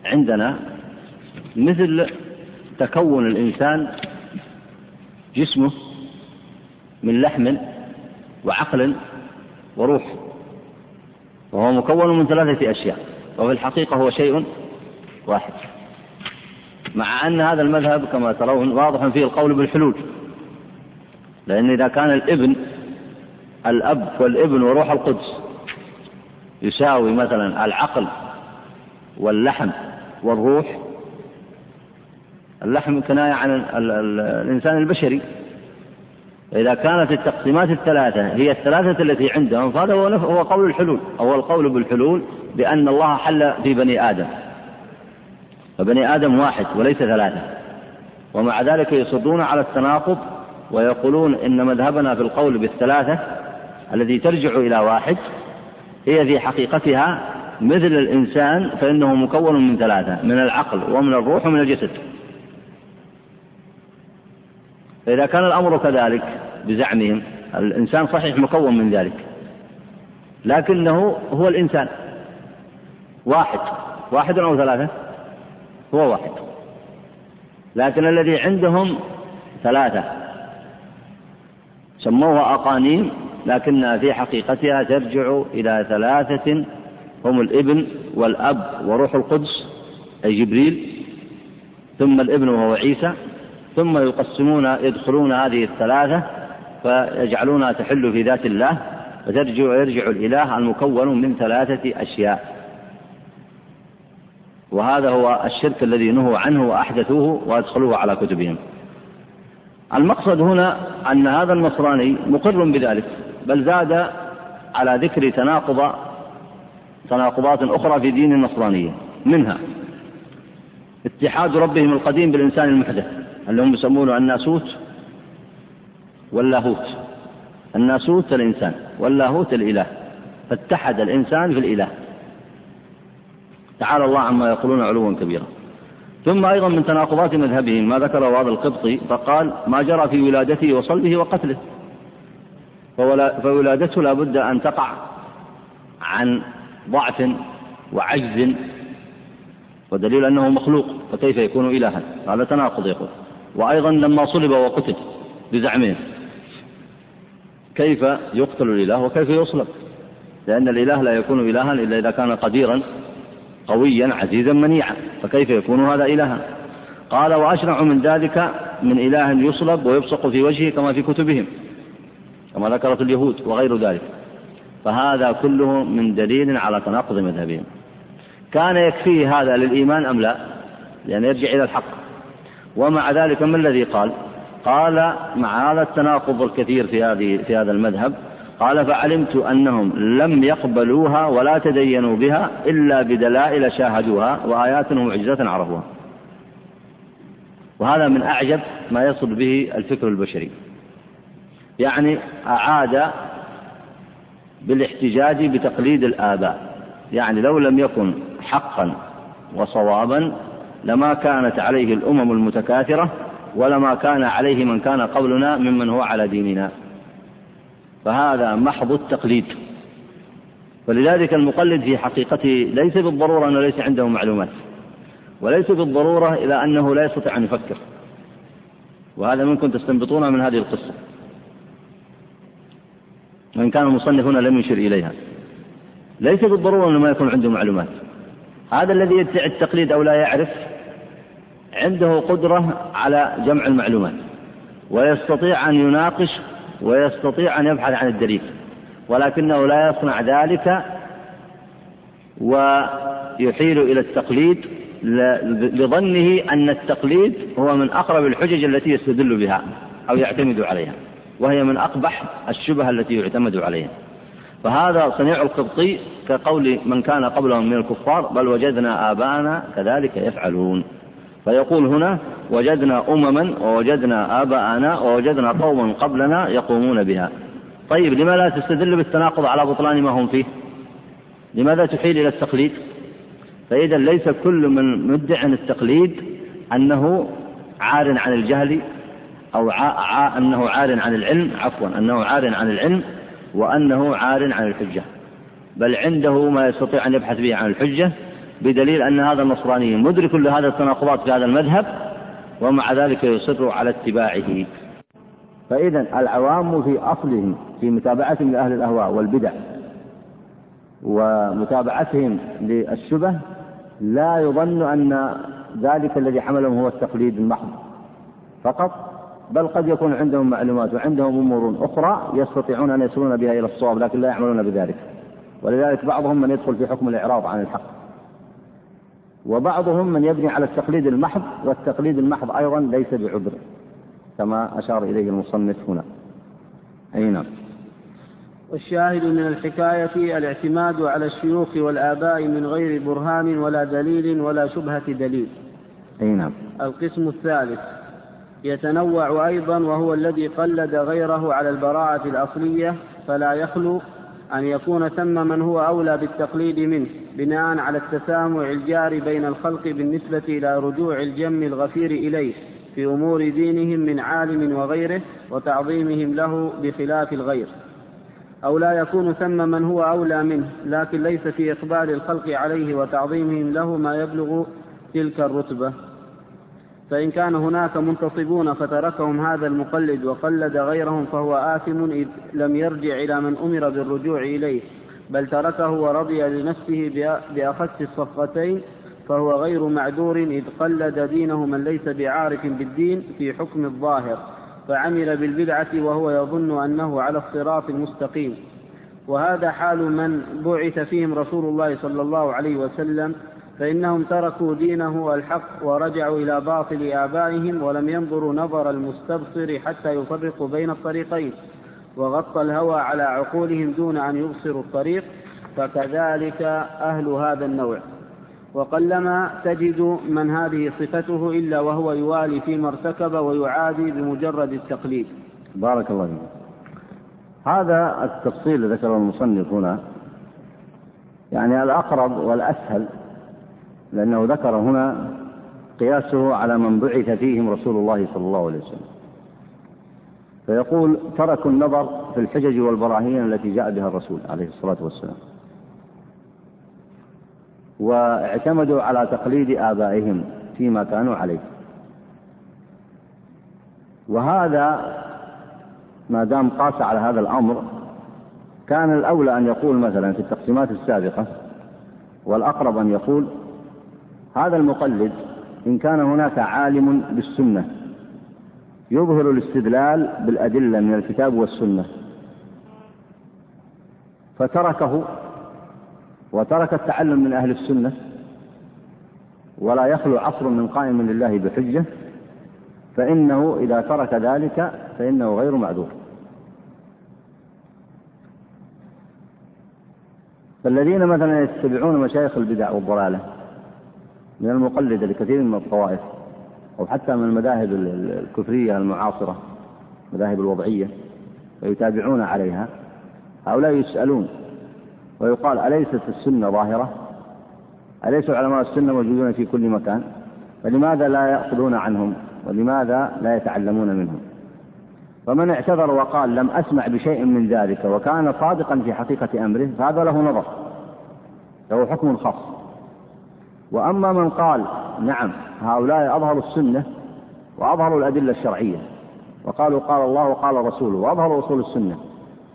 عندنا مثل تكون الإنسان جسمه من لحم وعقل وروح وهو مكون من ثلاثة أشياء وفي الحقيقة هو شيء واحد. مع أن هذا المذهب كما ترون واضح فيه القول بالحلول. لأن إذا كان الإبن الأب والإبن وروح القدس يساوي مثلا العقل واللحم والروح اللحم كناية عن الإنسان البشري. إذا كانت التقسيمات الثلاثة هي الثلاثة التي عندهم فهذا هو هو قول الحلول. أو القول بالحلول بأن الله حل في بني آدم. فبني آدم واحد وليس ثلاثة. ومع ذلك يصرون على التناقض ويقولون إن مذهبنا في القول بالثلاثة الذي ترجع إلى واحد هي في حقيقتها مثل الإنسان فإنه مكون من ثلاثة من العقل ومن الروح ومن الجسد. فإذا كان الأمر كذلك بزعمهم الإنسان صحيح مكون من ذلك. لكنه هو الإنسان. واحد. واحد أو ثلاثة؟ هو واحد. لكن الذي عندهم ثلاثة. سموها أقانيم لكنها في حقيقتها ترجع إلى ثلاثة هم الإبن والأب وروح القدس أي جبريل. ثم الإبن وهو عيسى. ثم يقسمون يدخلون هذه الثلاثة فيجعلونها تحل في ذات الله وترجع يرجع الإله المكون من ثلاثة أشياء. وهذا هو الشرك الذي نهوا عنه وأحدثوه وأدخلوه على كتبهم. المقصد هنا أن هذا النصراني مقر بذلك بل زاد على ذكر تناقض تناقضات أخرى في دين النصرانية منها اتحاد ربهم القديم بالإنسان المحدث اللي هم يسمونه الناسوت واللاهوت. الناسوت الإنسان واللاهوت الإله فاتحد الإنسان في الإله. تعالى الله عما يقولون علوا كبيرا. ثم أيضا من تناقضات مذهبهم ما ذكره هذا القبطي فقال ما جرى في ولادته وصلبه وقتله. فولادته لا بد أن تقع عن ضعف وعجز ودليل أنه مخلوق فكيف يكون إلها؟ هذا تناقض يقول. وأيضا لما صلب وقتل بزعمهم كيف يقتل الإله وكيف يصلب؟ لأن الإله لا يكون إلها إلا إذا كان قديرا قويا عزيزا منيعا. فكيف يكون هذا إلها؟ قال وأشرع من ذلك من إله يصلب ويبصق في وجهه كما في كتبهم كما ذكرت اليهود وغير ذلك. فهذا كله من دليل على تناقض مذهبهم. كان يكفيه هذا للإيمان أم لا؟ لأن يرجع إلى الحق. ومع ذلك ما الذي قال؟ قال مع هذا التناقض الكثير في هذه في هذا المذهب. قال فعلمت أنهم لم يقبلوها ولا تدينوا بها إلا بدلائل شاهدوها وآيات ومعجزات عرفوها. وهذا من أعجب ما يصل به الفكر البشري. يعني أعاد بالاحتجاج بتقليد الآباء. يعني لو لم يكن حقا وصوابا لما كانت عليه الأمم المتكاثرة ولما كان عليه من كان قبلنا ممن هو على ديننا. فهذا محض التقليد. ولذلك المقلد في حقيقته ليس بالضرورة أنه ليس عنده معلومات وليس بالضرورة إلى أنه لا يستطيع أن يفكر. وهذا ممكن تستنبطونه من هذه القصة. وإن كان المصنف هنا لم يشر إليها. ليس بالضرورة أنه ما يكون عنده معلومات. هذا الذي يدعي التقليد أو لا يعرف عنده قدرة على جمع المعلومات ويستطيع أن يناقش ويستطيع أن يبحث عن الدليل ولكنه لا يصنع ذلك ويحيل إلى التقليد لظنه أن التقليد هو من أقرب الحجج التي يستدل بها أو يعتمد عليها وهي من أقبح الشبه التي يعتمد عليها. فهذا صنيع القبطي كقول من كان قبلهم من الكفار بل وجدنا آباءنا كذلك يفعلون. فيقول هنا وجدنا أمما ووجدنا آباءنا ووجدنا قوما قبلنا يقومون بها. طيب لما لا تستدل بالتناقض على بطلان ما هم فيه؟ لماذا تحيل إلى التقليد؟ فإذا ليس كل من مدع التقليد أنه عار عن الجهل أو عا أنه عار عن العلم عفوا أنه عار عن العلم وأنه عار عن الحجة. بل عنده ما يستطيع أن يبحث به عن الحجة بدليل أن هذا النصراني مدرك لهذا التناقضات في هذا المذهب ومع ذلك يصر على اتباعه. فإذا العوام في أصلهم في متابعتهم لأهل الأهواء والبدع ومتابعتهم للشبه لا يظن أن ذلك الذي حملهم هو التقليد المحض. فقط بل قد يكون عندهم معلومات وعندهم أمور أخرى يستطيعون أن يصلون بها إلى الصواب لكن لا يعملون بذلك. ولذلك بعضهم من يدخل في حكم الإعراض عن الحق. وبعضهم من يبني على التقليد المحض والتقليد المحض أيضا ليس بعذر كما أشار إليه المصنف هنا. أي نعم. والشاهد من الحكاية الاعتماد على الشيوخ والآباء من غير برهان ولا دليل ولا شبهة دليل. أي نعم. القسم الثالث يتنوع أيضا وهو الذي قلد غيره على البراءة الأصلية فلا يخلو أن يكون ثم من هو أولى بالتقليد منه. بناء على التسامع الجاري بين الخلق بالنسبة إلى رجوع الجم الغفير إليه في أمور دينهم من عالم وغيره وتعظيمهم له بخلاف الغير. أو لا يكون ثم من هو أولى منه لكن ليس في إقبال الخلق عليه وتعظيمهم له ما يبلغ تلك الرتبة. فإن كان هناك منتصبون فتركهم هذا المقلد وقلد غيرهم فهو آثم إذ لم يرجع إلى من أمر بالرجوع إليه. بل تركه ورضي لنفسه بأخس الصفقتين فهو غير معذور إذ قلد دينه من ليس بعارف بالدين في حكم الظاهر فعمل بالبدعة وهو يظن أنه على الصراط المستقيم. وهذا حال من بعث فيهم رسول الله صلى الله عليه وسلم فإنهم تركوا دينه الحق ورجعوا إلى باطل آبائهم ولم ينظروا نظر المستبصر حتى يفرقوا بين الطريقين. وغطى الهوى على عقولهم دون أن يبصروا الطريق فكذلك أهل هذا النوع. وقلما تجد من هذه صفته إلا وهو يوالي فيما ارتكب ويعادي بمجرد التقليد. بارك الله فيك. هذا التفصيل ذكره المصنف هنا يعني الأقرب والأسهل لأنه ذكر هنا قياسه على من بعث فيهم رسول الله صلى الله عليه وسلم. فيقول تركوا النظر في الحجج والبراهين التي جاء بها الرسول عليه الصلاة والسلام. واعتمدوا على تقليد آبائهم فيما كانوا عليه. وهذا ما دام قاس على هذا الأمر كان الأولى أن يقول مثلا في التقسيمات السابقة والأقرب أن يقول هذا المقلد إن كان هناك عالم بالسنة يظهر الاستدلال بالأدلة من الكتاب والسنة. فتركه وترك التعلم من أهل السنة ولا يخلو عصر من قائم لله بحجة فإنه إذا ترك ذلك فإنه غير معذور. فالذين مثلا يتبعون مشايخ البدع والضلالة من المقلدة لكثير من الطوائف أو حتى من المذاهب الكفرية المعاصرة المذاهب الوضعية ويتابعون عليها. هؤلاء يسألون ويقال أليست السنة ظاهرة؟ أليس علماء السنة موجودون في كل مكان؟ فلماذا لا يأخذون عنهم؟ ولماذا لا يتعلمون منهم؟ فمن اعتذر وقال لم أسمع بشيء من ذلك وكان صادقا في حقيقة أمره فهذا له نظر له حكم خاص. وأما من قال نعم هؤلاء أظهروا السنة وأظهروا الأدلة الشرعية وقالوا قال الله وقال رسوله وأظهروا أصول السنة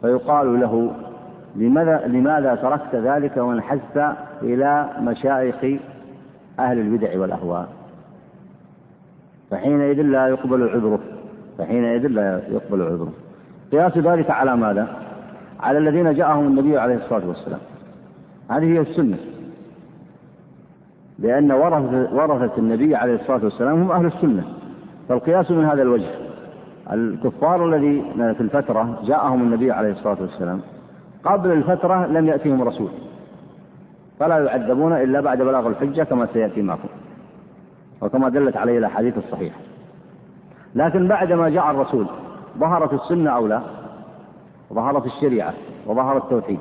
فيقال له لماذا لماذا تركت ذلك وانحزت إلى مشايخ أهل البدع والأهواء؟ فحينئذ لا يقبل عذره فحينئذ لا يقبل عذره. قياس ذلك على ماذا؟ على الذين جاءهم النبي عليه الصلاة والسلام. هذه هي السنة. لأن ورثة, ورثة النبي عليه الصلاة والسلام هم أهل السنة. فالقياس من هذا الوجه. الكفار الذي في الفترة جاءهم النبي عليه الصلاة والسلام قبل الفترة لم يأتهم رسول. فلا يعذبون إلا بعد بلاغ الحجة كما سيأتي معكم. وكما دلت عليه الأحاديث الصحيحة. لكن بعدما جاء الرسول ظهرت السنة أو لا؟ ظهرت الشريعة وظهر التوحيد.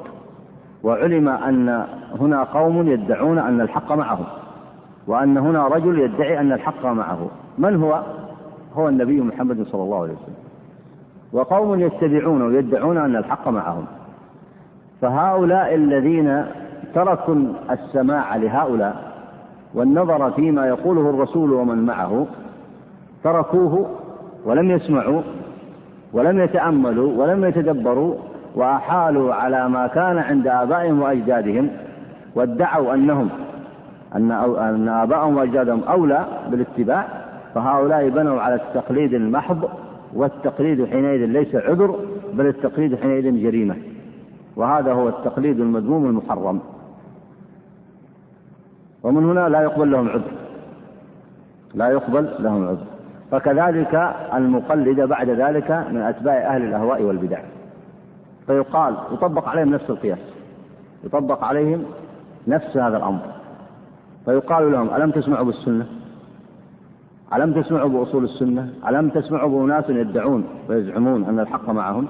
وعلم أن هنا قوم يدعون أن الحق معهم. وأن هنا رجل يدعي أن الحق معه. من هو؟ هو النبي محمد صلى الله عليه وسلم. وقوم يتبعون ويدعون أن الحق معهم. فهؤلاء الذين تركوا السماع لهؤلاء والنظر فيما يقوله الرسول ومن معه تركوه ولم يسمعوا ولم يتأملوا ولم يتدبروا وأحالوا على ما كان عند آبائهم وأجدادهم وادعوا أنهم أن أن آبائهم وأجدادهم أولى بالاتباع فهؤلاء بنوا على التقليد المحض والتقليد حينئذ ليس عذر بل التقليد حينئذ جريمة. وهذا هو التقليد المذموم المحرم. ومن هنا لا يقبل لهم عذر. لا يقبل لهم عذر. فكذلك المقلد بعد ذلك من أتباع أهل الأهواء والبدع. فيقال يطبق عليهم نفس القياس. يطبق عليهم نفس هذا الأمر. فيقال لهم ألم تسمعوا بالسنة؟ ألم تسمعوا بأصول السنة؟ ألم تسمعوا بأناس يدعون ويزعمون أن الحق معهم؟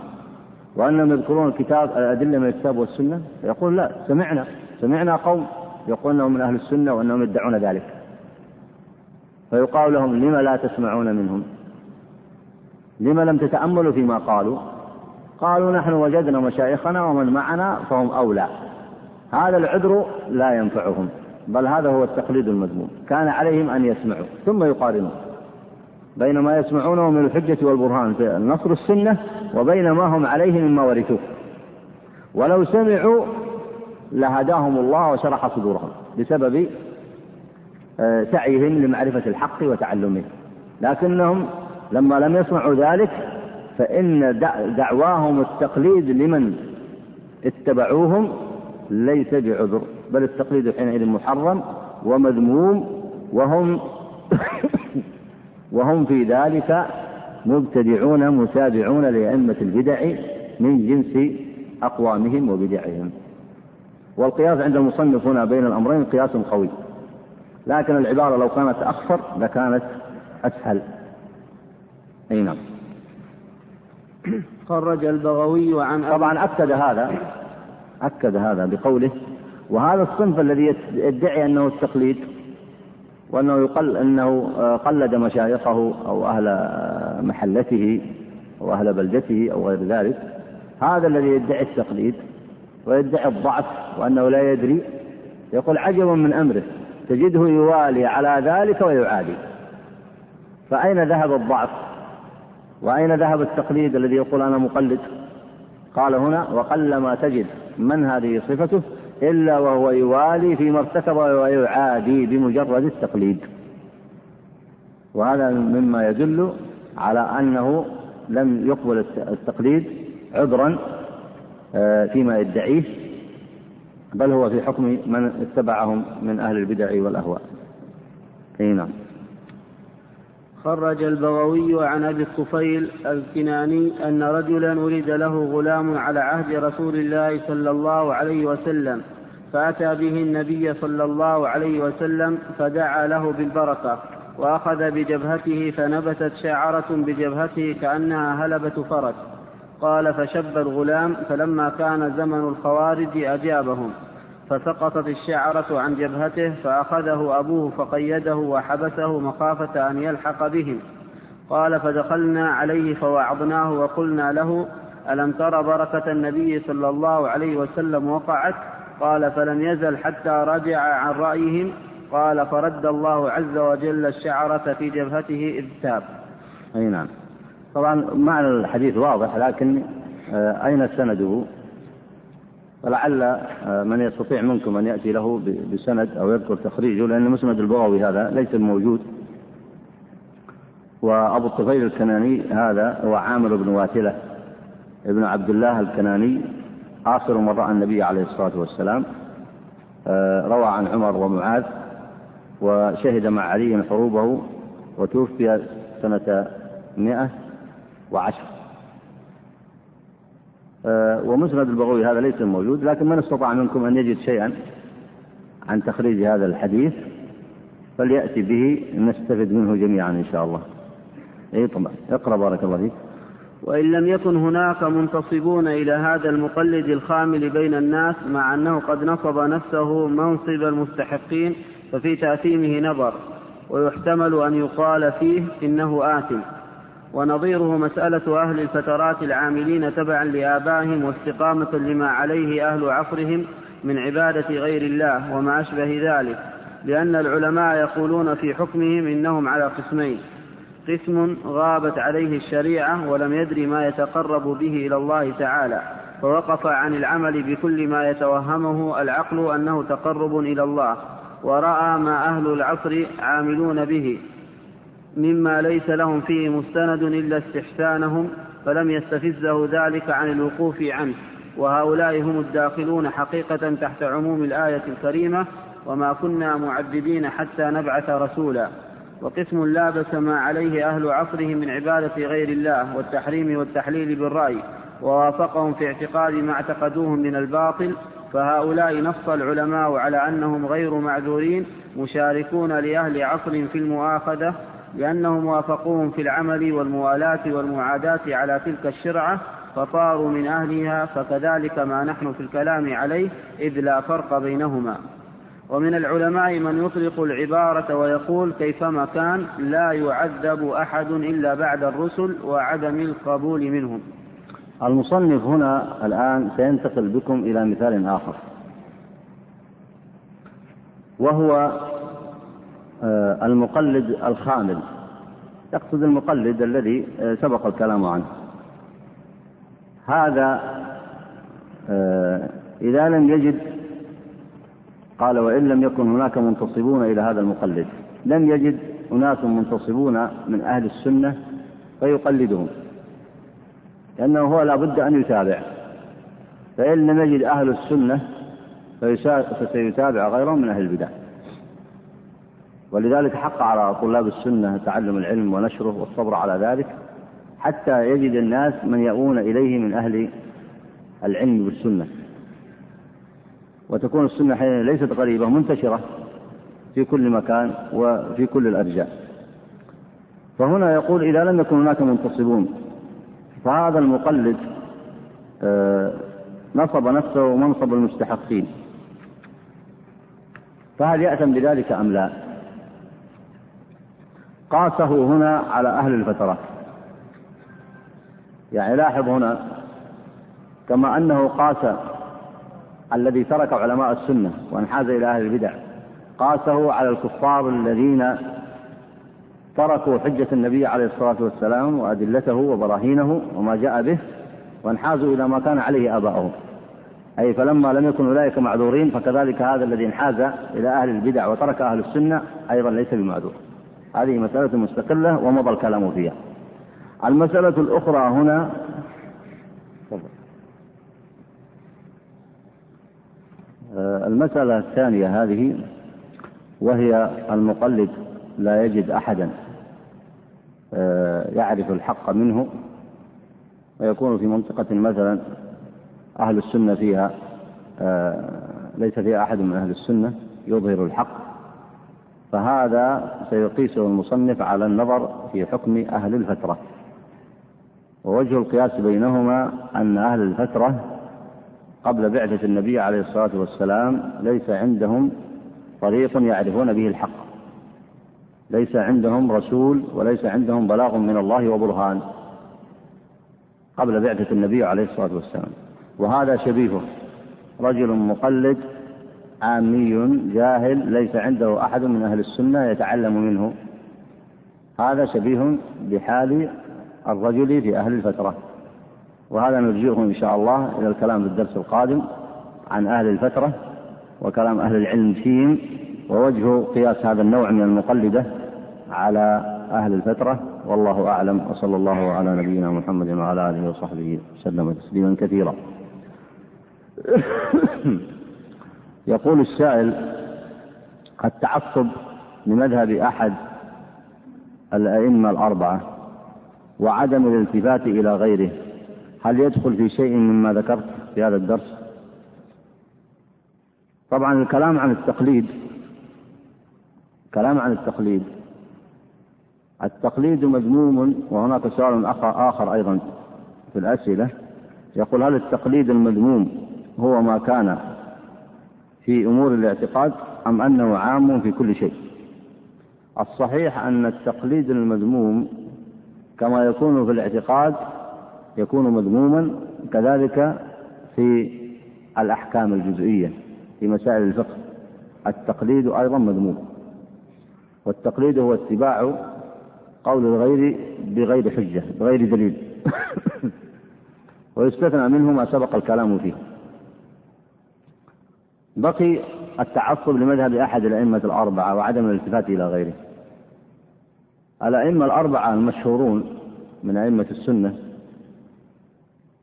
وأنهم يذكرون الكتاب الأدلة من الكتاب والسنة؟ يقول لا سمعنا. سمعنا قوم يقول أنهم من أهل السنة وأنهم يدعون ذلك. فيقال لهم لم لا تسمعون منهم؟ لم لم تتأملوا فيما قالوا؟ قالوا نحن وجدنا مشايخنا ومن معنا فهم أولى. هذا العذر لا ينفعهم. بل هذا هو التقليد المذموم. كان عليهم أن يسمعوا ثم يقارنوا بين ما يسمعونه من الحجة والبرهان في نصر السنة وبين ما هم عليه مما ورثوه. ولو سمعوا لهداهم الله وشرح صدورهم بسبب آه، سعيهم لمعرفة الحق وتعلمه. لكنهم لما لم يسمعوا ذلك فإن دعواهم التقليد لمن اتبعوهم ليس بعذر. بل التقليد حينئذ محرم ومذموم وهم وهم في ذلك مبتدعون متابعون لأئمة البدع من جنس أقوامهم وبدعهم. والقياس عند المصنف هنا بين الأمرين قياس قوي. لكن العبارة لو كانت أخفر لكانت أسهل. أي نعم. خرج البغوي عن طبعا أكد هذا أكد هذا بقوله وهذا الصنف الذي يدعي أنه التقليد وأنه يقل أنه قلد مشايخه أو أهل محلته أو أهل بلدته أو غير ذلك. هذا الذي يدعي التقليد ويدعي الضعف وأنه لا يدري يقول عجبا من أمره تجده يوالي على ذلك ويعادي. فأين ذهب الضعف؟ وأين ذهب التقليد الذي يقول أنا مقلد؟ قال هنا وقلما تجد من هذه صفته؟ إلا وهو يوالي فيما ارتكب ويعادي بمجرد التقليد. وهذا مما يدل على أنه لم يقبل التقليد عذرا آه، فيما يدعيه بل هو في حكم من اتبعهم من أهل البدع والأهواء. نعم. خرج البغوي عن أبي الطفيل الكناني أن رجلا ولد له غلام على عهد رسول الله صلى الله عليه وسلم فأتى به النبي صلى الله عليه وسلم فدعا له بالبركة وأخذ بجبهته فنبتت شعرة بجبهته كأنها هلبة فرس قال فشب الغلام فلما كان زمن الخوارج أجابهم. فسقطت الشعرة عن جبهته فأخذه أبوه فقيده وحبسه مخافة أن يلحق بهم. قال فدخلنا عليه فوعظناه وقلنا له ألم تر بركة النبي صلى الله عليه وسلم وقعت؟ قال فلم يزل حتى رجع عن رأيهم. قال فرد الله عز وجل الشعرة في جبهته إذ تاب. أي نعم. طبعا معنى الحديث واضح لكن آه، أين سنده؟ فلعل آه، من يستطيع منكم أن يأتي له بسند أو يذكر تخريجه لأن مسند البغوي هذا ليس موجود وأبو الطفيل الكناني هذا هو عامر بن واثلة ابن عبد الله الكناني آخر من رأى النبي عليه الصلاة والسلام آه، روى عن عمر ومعاذ وشهد مع علي حروبه وتوفي سنة مئة وعشر. آه، ومسند البغوي هذا ليس موجود لكن من استطاع منكم أن يجد شيئا عن تخريج هذا الحديث فليأتي به نستفد منه جميعا إن شاء الله. أي طبعا اقرأ بارك الله فيك. وإن لم يكن هناك منتصبون إلى هذا المقلد الخامل بين الناس مع أنه قد نصب نفسه منصب المستحقين ففي تأثيمه نظر ويحتمل أن يقال فيه إنه آثم. ونظيره مسألة أهل الفترات العاملين تبعا لآبائهم واستقامة لما عليه أهل عصرهم من عبادة غير الله وما أشبه ذلك لأن العلماء يقولون في حكمهم إنهم على قسمين قسم غابت عليه الشريعة ولم يدري ما يتقرب به إلى الله تعالى فوقف عن العمل بكل ما يتوهمه العقل أنه تقرب إلى الله ورأى ما أهل العصر عاملون به. مما ليس لهم فيه مستند إلا استحسانهم فلم يستفزه ذلك عن الوقوف عنه. وهؤلاء هم الداخلون حقيقة تحت عموم الآية الكريمة وما كنا معذبين حتى نبعث رسولا. وقسم لابس ما عليه أهل عصره من عبادة غير الله والتحريم والتحليل بالرأي ووافقهم في اعتقاد ما اعتقدوه من الباطل. فهؤلاء نص العلماء على أنهم غير معذورين مشاركون لأهل عصر في المؤاخذة لأنهم وافقوهم في العمل والموالاة والمعاداة على تلك الشرعة فصاروا من أهلها فكذلك ما نحن في الكلام عليه إذ لا فرق بينهما. ومن العلماء من يطلق العبارة ويقول كيفما كان لا يعذب أحد إلا بعد الرسل وعدم القبول منهم. المصنف هنا الآن سينتقل بكم إلى مثال آخر. وهو المقلد الخامل. يقصد المقلد الذي آه، سبق الكلام عنه. هذا آه، إذا لم يجد قال وإن لم يكن هناك منتصبون إلى هذا المقلد. لم يجد أناس منتصبون من أهل السنة فيقلدهم لأنه هو لابد أن يتابع. فإن لم يجد أهل السنة فسيتابع غيرهم من أهل البدع. ولذلك حق على طلاب السنة تعلم العلم ونشره والصبر على ذلك حتى يجد الناس من يأوون إليه من أهل العلم بالسنة وتكون السنة حين ليست غريبة منتشرة في كل مكان وفي كل الأرجاء. فهنا يقول إذا لم يكن هناك منتصبون فهذا المقلد آه، نصب نفسه منصب المستحقين. فهل يأثم بذلك أم لا؟ قاسه هنا على أهل الفترات يعني لاحظ هنا كما أنه قاس الذي ترك علماء السنة وانحاز إلى أهل البدع. قاسه على الكفار الذين تركوا حجة النبي عليه الصلاة والسلام وأدلته وبراهينه وما جاء به وانحازوا إلى ما كان عليه آباؤهم أي فلما لم يكن أولئك معذورين فكذلك هذا الذي انحاز إلى أهل البدع وترك أهل السنة أيضا ليس بمعذور. هذه مسألة مستقلة ومضى الكلام فيها. المسألة الأخرى هنا آه، المسألة الثانية هذه وهي المقلد لا يجد أحدا آه، يعرف الحق منه ويكون في منطقة مثلا أهل السنة فيها آه، ليس فيها أحد من أهل السنة يظهر الحق. فهذا سيقيسه المصنف على النظر في حكم أهل الفترة. ووجه القياس بينهما أن أهل الفترة قبل بعثة النبي عليه الصلاة والسلام ليس عندهم طريق يعرفون به الحق. ليس عندهم رسول وليس عندهم بلاغ من الله وبرهان قبل بعثة النبي عليه الصلاة والسلام. وهذا شبيهه. رجل مقلد عامي جاهل ليس عنده أحد من أهل السنة يتعلم منه. هذا شبيه بحال الرجل في أهل الفترة. وهذا نرجعه إن شاء الله إلى الكلام في الدرس القادم عن أهل الفترة وكلام أهل العلم فيهم ووجه قياس هذا النوع من المقلدة على أهل الفترة. والله أعلم وصلى الله على نبينا محمد وعلى آله وصحبه وسلم تسليما كثيرا. يقول السائل التعصب لمذهب أحد الأئمة الأربعة وعدم الالتفات إلى غيره هل يدخل في شيء مما ذكرت في هذا الدرس؟ طبعا الكلام عن التقليد كلام عن التقليد التقليد مذموم وهناك سؤال آخر أيضا في الأسئلة يقول هل التقليد المذموم هو ما كان في أمور الاعتقاد أم أنه عام في كل شيء. الصحيح أن التقليد المذموم كما يكون في الاعتقاد يكون مذموما كذلك في الأحكام الجزئية في مسائل الفقه. التقليد أيضا مذموم. والتقليد هو اتباع قول الغير بغير حجة بغير دليل. ويستثنى منه ما سبق الكلام فيه. بقي التعصب لمذهب أحد الأئمة الأربعة وعدم الالتفات إلى غيره. الأئمة الأربعة المشهورون من أئمة السنة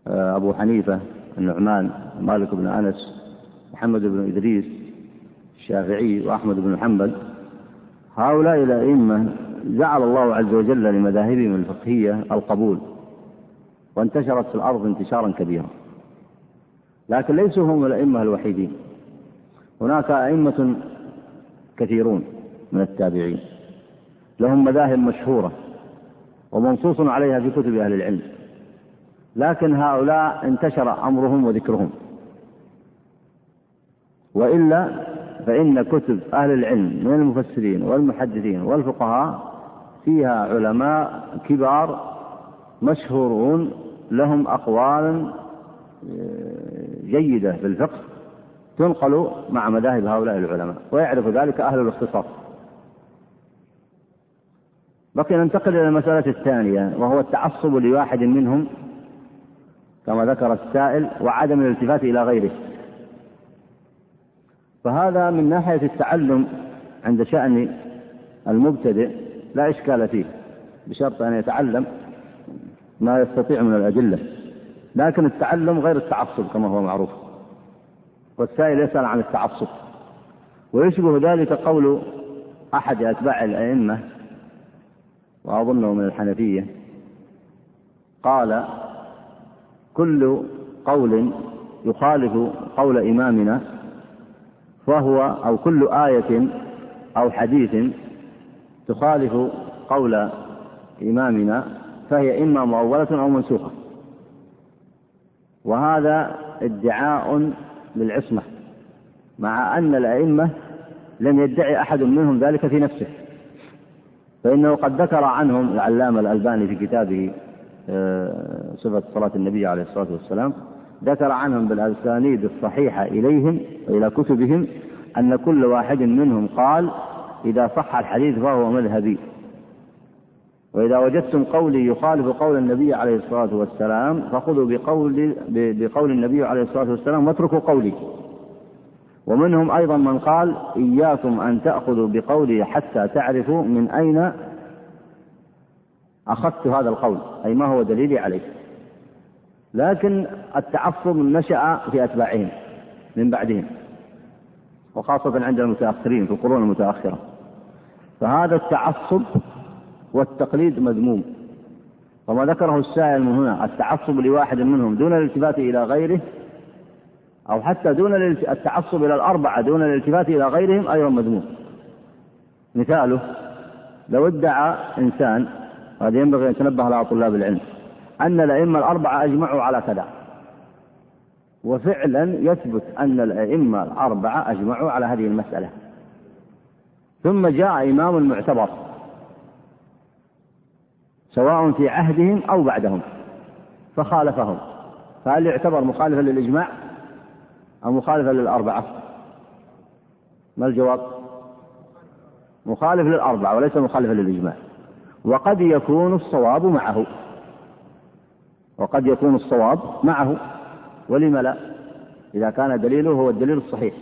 آه، أبو حنيفة النعمان مالك بن أنس محمد بن إدريس الشافعي وأحمد بن حنبل. هؤلاء الأئمة جعل الله عز وجل لمذاهبهم الفقهية القبول وانتشرت في الأرض انتشارا كبيرا. لكن ليسوا هم الأئمة الوحيدين. هناك أئمة كثيرون من التابعين لهم مذاهب مشهورة ومنصوص عليها في كتب أهل العلم لكن هؤلاء انتشر أمرهم وذكرهم. وإلا فإن كتب أهل العلم من المفسرين والمحدثين والفقهاء فيها علماء كبار مشهورون لهم أقوال آه، جيدة في الفقه. تنقل مع مذاهب هؤلاء العلماء ويعرف ذلك أهل الاختصاص. بقي ننتقل إلى المسألة الثانية وهو التعصب لواحد منهم كما ذكر السائل وعدم الالتفات إلى غيره. فهذا من ناحية التعلم عند شأن المبتدئ لا إشكال فيه بشرط أن يتعلم ما يستطيع من الأدلة. لكن التعلم غير التعصب كما هو معروف. والسائل يسأل عن التعصب. ويشبه ذلك قول أحد أتباع الأئمة وأظنه من الحنفية قال كل قول يخالف قول إمامنا فهو أو كل آية أو حديث تخالف قول إمامنا فهي إما مؤولة أو منسوخة. وهذا ادعاء للعصمة مع أن الأئمة لم يدعي أحد منهم ذلك في نفسه. فإنه قد ذكر عنهم العلامة الألباني في كتابه آه، صفة صلاة النبي عليه الصلاة والسلام ذكر عنهم بالأسانيد الصحيحة إليهم وإلى كتبهم أن كل واحد منهم قال إذا صح الحديث فهو مذهبي. وإذا وجدتم قولي يخالف قول النبي عليه الصلاة والسلام فخذوا بقول بقول النبي عليه الصلاة والسلام واتركوا قولي. ومنهم أيضا من قال إياكم أن تأخذوا بقولي حتى تعرفوا من أين أخذت هذا القول. أي ما هو دليلي عليه. لكن التعصب نشأ في أتباعهم من بعدهم وخاصة عند المتأخرين في القرون المتأخرة. فهذا التعصب والتقليد مذموم. وما ذكره السائل من هنا التعصب لواحد منهم دون الالتفات إلى غيره أو حتى دون التعصب إلى الأربعة دون الالتفات إلى غيرهم أيضا مذموم. مثاله لو ادعى إنسان هذا ينبغي أن يتنبه على طلاب العلم أن الأئمة الأربعة أجمعوا على كذا. وفعلا يثبت أن الأئمة الأربعة أجمعوا على هذه المسألة. ثم جاء إمام معتبر سواء في عهدهم أو بعدهم فخالفهم. فهل يعتبر مخالفا للإجماع أو مخالفا للأربعة؟ ما الجواب؟ مخالف للأربعة وليس مخالفا للإجماع. وقد يكون الصواب معه. وقد يكون الصواب معه. ولم لا؟ إذا كان دليله هو الدليل الصحيح.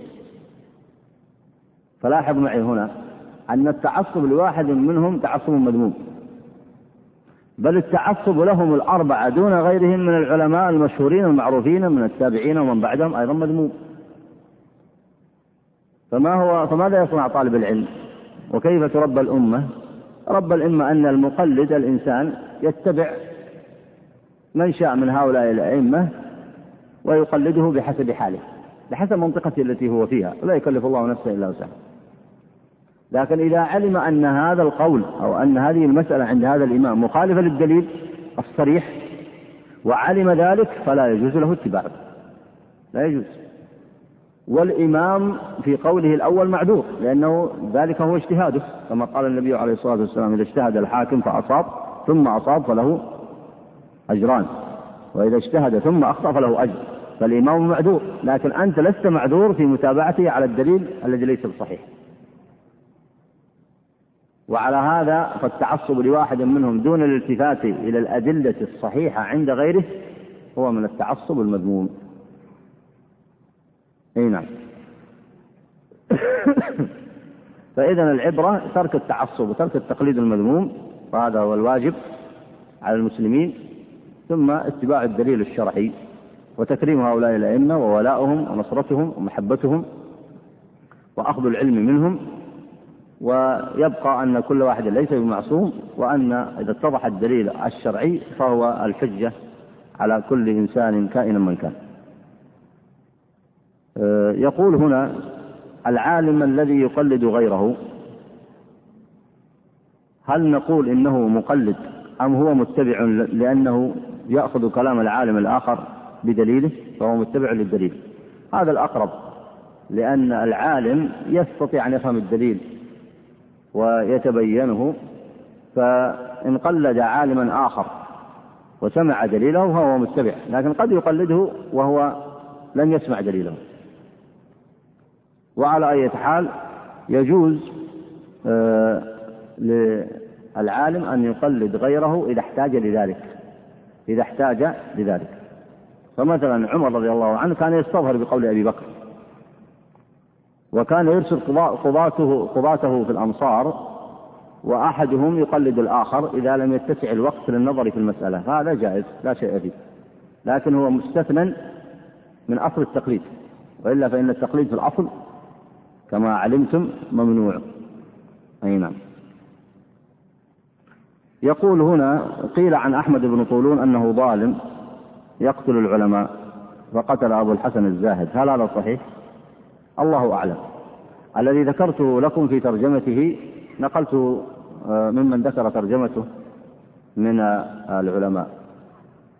فلاحظ معي هنا أن التعصب لواحد منهم تعصب مذموم. بل التعصب لهم الأربعة دون غيرهم من العلماء المشهورين المعروفين من التابعين ومن بعدهم أيضا مذموم. فما هو فماذا يصنع طالب العلم؟ وكيف تربى الأمة؟ رب الأمة أن المقلد الإنسان يتبع من شاء من هؤلاء الأئمة ويقلده بحسب حاله بحسب منطقته التي هو فيها لا يكلف الله نفسا إلا وسعها. لكن إذا علم أن هذا القول أو أن هذه المسألة عند هذا الإمام مخالفة للدليل الصريح وعلم ذلك فلا يجوز له اتباعه. لا يجوز. والإمام في قوله الأول معذور لأنه ذلك هو اجتهاده كما قال النبي عليه الصلاة والسلام إذا اجتهد الحاكم فأصاب ثم أصاب فله أجران وإذا اجتهد ثم أخطأ فله أجر. فالإمام معذور لكن أنت لست معذور في متابعته على الدليل الذي ليس بصحيح. وعلى هذا فالتعصب لواحد منهم دون الالتفات إلى الأدلة الصحيحة عند غيره هو من التعصب المذموم. إي نعم. فإذا العبرة ترك التعصب وترك التقليد المذموم وهذا هو الواجب على المسلمين ثم اتباع الدليل الشرعي وتكريم هؤلاء الأئمة وولاؤهم ونصرتهم ومحبتهم وأخذ العلم منهم ويبقى أن كل واحد ليس بمعصوم وأن إذا اتضح الدليل الشرعي فهو الحجة على كل إنسان كائنا من كان. آه، يقول هنا العالم الذي يقلد غيره هل نقول إنه مقلد أم هو متبع لأنه يأخذ كلام العالم الآخر بدليله فهو متبع للدليل؟ هذا الأقرب لأن العالم يستطيع أن يفهم الدليل ويتبينه فإن قلد عالما آخر وسمع دليله فهو متبع لكن قد يقلده وهو لم يسمع دليله. وعلى أي حال يجوز آه، للعالم أن يقلد غيره إذا احتاج لذلك إذا احتاج لذلك. فمثلا عمر رضي الله عنه كان يستظهر بقول أبي بكر وكان يرسل قضاته قضاته في الأمصار وأحدهم يقلد الآخر إذا لم يتسع الوقت للنظر في المسألة. هذا جائز لا شيء فيه. لكن هو مستثنى من أصل التقليد. وإلا فإن التقليد في الأصل كما علمتم ممنوع. أي نعم. يقول هنا قيل عن أحمد بن طولون أنه ظالم يقتل العلماء فقتل أبو الحسن الزاهد. هل هذا صحيح؟ الله أعلم. الذي ذكرته لكم في ترجمته نقلت آه، ممن ذكر ترجمته من آه، العلماء.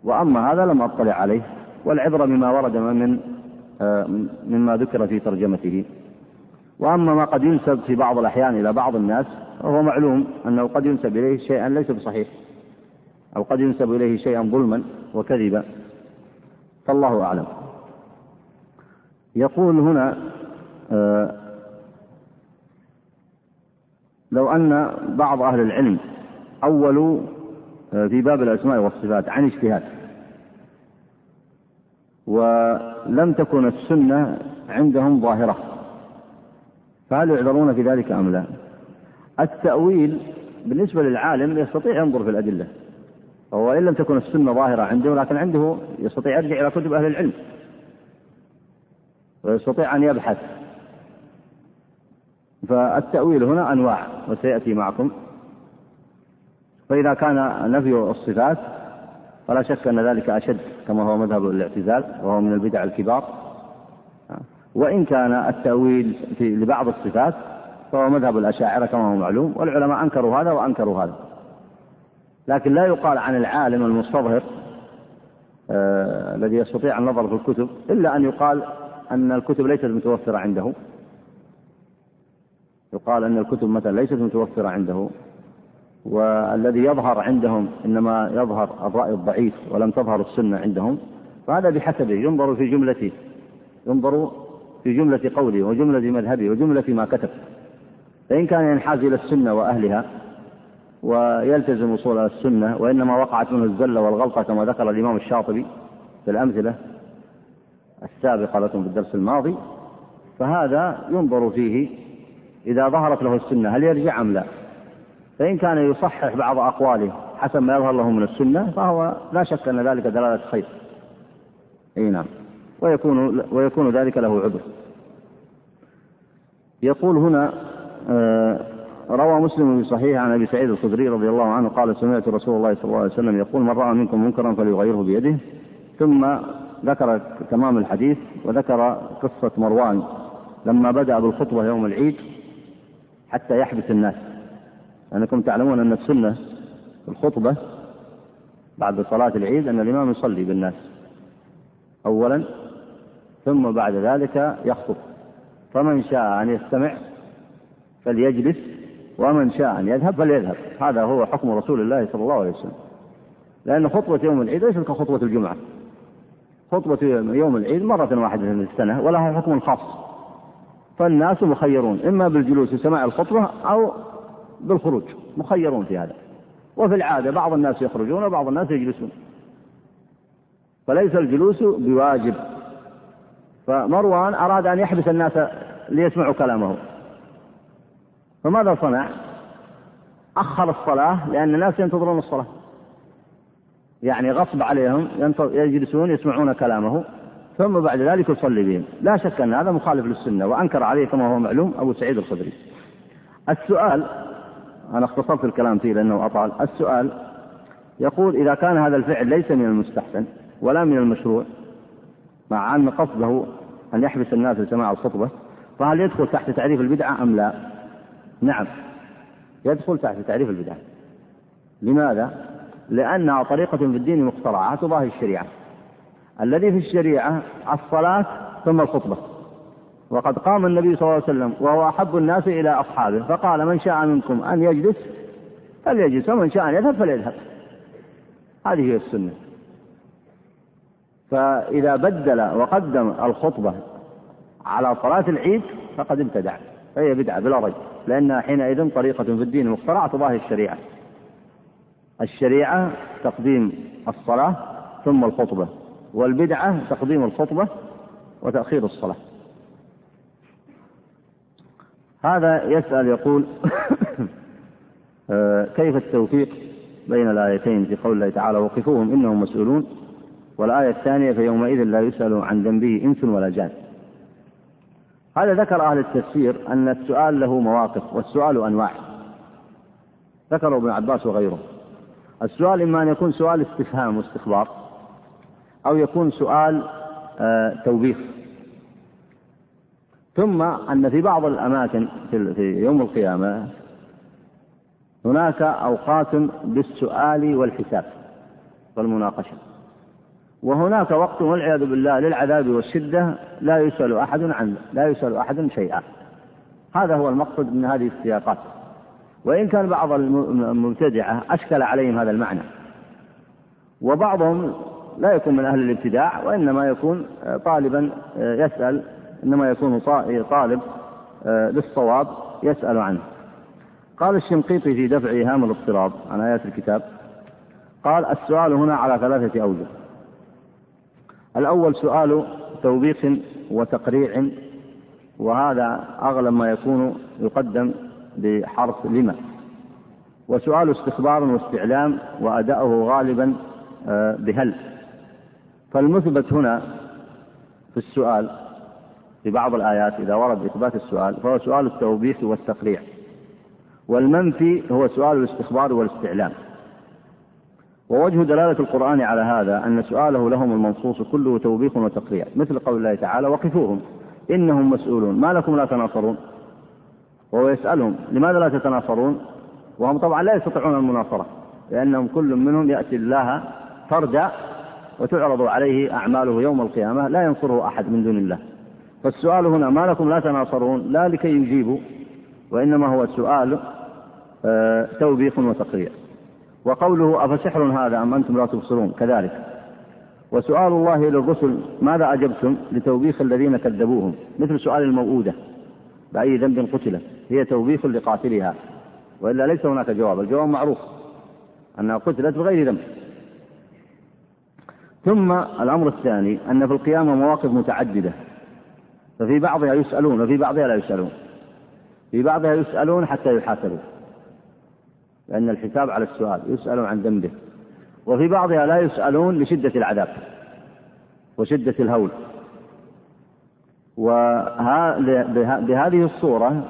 وأما هذا لم أطلع عليه والعبرة بما ورد من آه، مما ذكر في ترجمته. وأما ما قد ينسب في بعض الأحيان إلى بعض الناس فهو معلوم أنه قد ينسب إليه شيئا ليس بصحيح أو قد ينسب إليه شيئا ظلما وكذبا. فالله أعلم. يقول هنا لو أن بعض أهل العلم أولوا آه، في باب الأسماء والصفات عن اجتهاد. ولم تكن السنة عندهم ظاهرة. فهل يعذرون في ذلك أم لا؟ التأويل بالنسبة للعالم يستطيع ينظر في الأدلة. وهو إن لم تكن السنة ظاهرة عنده لكن عنده يستطيع يرجع إلى كتب أهل العلم. ويستطيع أن يبحث. فالتأويل هنا أنواع وسيأتي معكم. فإذا كان نفي الصفات فلا شك أن ذلك أشد كما هو مذهب الاعتزال وهو من البدع الكبار. وإن كان التأويل في لبعض الصفات فهو مذهب الأشاعرة كما هو معلوم والعلماء أنكروا هذا وأنكروا هذا. لكن لا يقال عن العالم المستظهر آه الذي يستطيع النظر في الكتب إلا أن يقال أن الكتب ليست متوفرة عنده. يقال أن الكتب مثلا ليست متوفرة عنده والذي يظهر عندهم إنما يظهر الرأي الضعيف ولم تظهر السنة عندهم فهذا بحسبه ينظر في جملة ينظر في جملة قوله وجملة مذهبه وجملة ما كتب. فإن كان ينحاز إلى السنة وأهلها ويلتزم وصول السنة وإنما وقعت منه الزلة والغلطة كما ذكر الإمام الشاطبي في الأمثلة السابقة لكم في الدرس الماضي فهذا ينظر فيه إذا ظهرت له السنة هل يرجع أم لا؟ فإن كان يصحح بعض أقواله حسب ما يظهر له من السنة فهو لا شك أن ذلك دلالة خير. أي نعم. ويكون ويكون ذلك له عذر. يقول هنا آه، روى مسلم في صحيح عن أبي سعيد الخدري رضي الله عنه قال سمعت رسول الله صلى الله عليه وسلم يقول من رأى منكم منكرا فليغيره بيده. ثم ذكر تمام الحديث وذكر قصة مروان لما بدأ بالخطبة يوم العيد حتى يحبس الناس. لأنكم تعلمون أن السنة في الخطبة بعد صلاة العيد أن الإمام يصلي بالناس. اولا ثم بعد ذلك يخطب. فمن شاء أن يستمع فليجلس ومن شاء أن يذهب فليذهب. هذا هو حكم رسول الله صلى الله عليه وسلم. لأن خطبة يوم العيد ليست كخطبة الجمعة. خطبة يوم العيد مرة واحدة في السنة ولها حكم خاص. فالناس مخيرون إما بالجلوس لسماع الخطبة أو بالخروج مخيرون في هذا. وفي العادة بعض الناس يخرجون وبعض الناس يجلسون. فليس الجلوس بواجب. فمروان أراد أن يحبس الناس ليسمعوا كلامه. فماذا صنع؟ أخر الصلاة لأن الناس ينتظرون الصلاة. يعني غصب عليهم يجلسون يسمعون كلامه. ثم بعد ذلك يصلي بهم. لا شك أن هذا مخالف للسنة وأنكر عليه كما هو معلوم أبو سعيد الخدري. السؤال أنا اختصرت الكلام فيه لأنه أطال. السؤال يقول إذا كان هذا الفعل ليس من المستحسن ولا من المشروع مع أن قصده أن يحبس الناس لسماع الخطبة فهل يدخل تحت تعريف البدعة أم لا؟ نعم. يدخل تحت تعريف البدعة. لماذا؟ لأنها طريقة في الدين مخترعة تضاهي الشريعة. الذي في الشريعة الصلاة ثم الخطبة. وقد قام النبي صلى الله عليه وسلم وهو أحب الناس إلى أصحابه فقال من شاء منكم أن يجلس فليجلس ومن شاء أن يذهب فليذهب. هذه هي السنة. فإذا بدل وقدم الخطبة على صلاة العيد فقد ابتدع فهي بدعة بلا ريب لأنها حينئذ طريقة في الدين مخترعة تضاهي الشريعة. الشريعة تقديم الصلاة ثم الخطبة. والبدعة تقديم الخطبة وتأخير الصلاة. هذا يسأل يقول آه، كيف التوفيق بين الآيتين في قول الله تعالى وقفوهم إنهم مسؤولون والآية الثانية فيومئذ لا يسأل عن ذنبه إنس ولا جان. هذا ذكر أهل التفسير أن السؤال له مواقف والسؤال أنواع. ذكره ابن عباس وغيره. السؤال إما أن يكون سؤال استفهام واستخبار أو يكون سؤال آه توبيخ. ثم أن في بعض الأماكن في يوم القيامة هناك أوقات بالسؤال والحساب والمناقشة. وهناك وقت والعياذ بالله للعذاب والشدة لا يسأل أحد عنه لا يسأل أحد شيئا. هذا هو المقصد من هذه السياقات. وإن كان بعض المبتدعة أشكل عليهم هذا المعنى. وبعضهم لا يكون من أهل الابتداع وإنما يكون طالبا يسأل إنما يكون طالب للصواب يسأل عنه. قال الشنقيطي في دفع إيهام الاضطراب عن آيات الكتاب قال السؤال هنا على ثلاثة أوجه. الأول سؤال توبيخ وتقريع وهذا أغلب ما يكون يقدم بحرف لما. وسؤال استخبار واستعلام وأداؤه غالبا آه، بهل. فالمثبت هنا في السؤال في بعض الآيات إذا ورد إثبات السؤال فهو سؤال التوبيخ والتقريع. والمنفي هو سؤال الاستخبار والاستعلام. ووجه دلالة القرآن على هذا أن سؤاله لهم المنصوص كله توبيخ وتقريع مثل قول الله تعالى وقفوهم إنهم مسؤولون ما لكم لا تناصرون. وهو يسألهم لماذا لا تتناصرون؟ وهم طبعا لا يستطيعون المناصرة لأنهم كل منهم يأتي الله فردا وتعرض عليه أعماله يوم القيامة لا ينصره أحد من دون الله. فالسؤال هنا ما لكم لا تناصرون لا لكي يجيبوا وإنما هو سؤال آه، توبيخ وتقريع وقوله أفسحر هذا أم أنتم لا تبصرون؟ كذلك. وسؤال الله للرسل ماذا أجبتم لتوبيخ الذين كذبوهم؟ مثل سؤال الموؤودة بأي ذنب قتلت هي توبيخ لقاتلها. وإلا ليس هناك جواب الجواب معروف أنها قتلت بغير ذنب. ثم الأمر الثاني أن في القيامة مواقف متعددة. ففي بعضها يسألون وفي بعضها لا يسألون. في بعضها يسألون حتى يحاسبوا. لأن الحساب على السؤال يسأل عن ذنبه. وفي بعضها لا يسألون لشدة العذاب وشدة الهول. وبهذه الصورة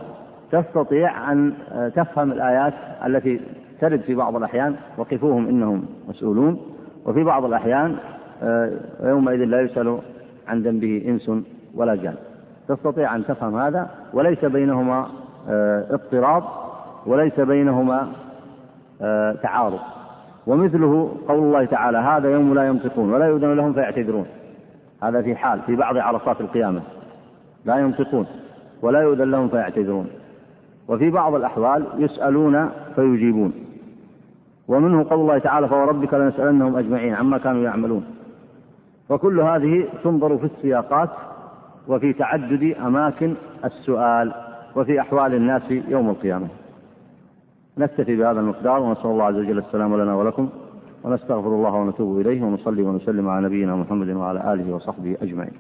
تستطيع أن تفهم الآيات التي ترد في بعض الأحيان وقفوهم إنهم مسؤولون. وفي بعض الأحيان يومئذ لا يسأل عن ذنبه إنس ولا جان. تستطيع أن تفهم هذا وليس بينهما آه، اضطراب وليس بينهما آه، تعارض. ومثله قول الله تعالى هذا يوم لا ينطقون ولا يؤذن لهم فيعتذرون. هذا في حال في بعض عرصات القيامة. لا ينطقون ولا يؤذن لهم فيعتذرون. وفي بعض الأحوال يسألون فيجيبون. ومنه قول الله تعالى فوربك لنسألنهم أجمعين عما كانوا يعملون. وكل هذه تنظر في السياقات وفي تعدد أماكن السؤال وفي أحوال الناس يوم القيامة. نكتفي بهذا المقدار ونسأل الله عز وجل السلام لنا ولكم ونستغفر الله ونتوب إليه ونصلي ونسلم على نبينا محمد وعلى آله وصحبه أجمعين.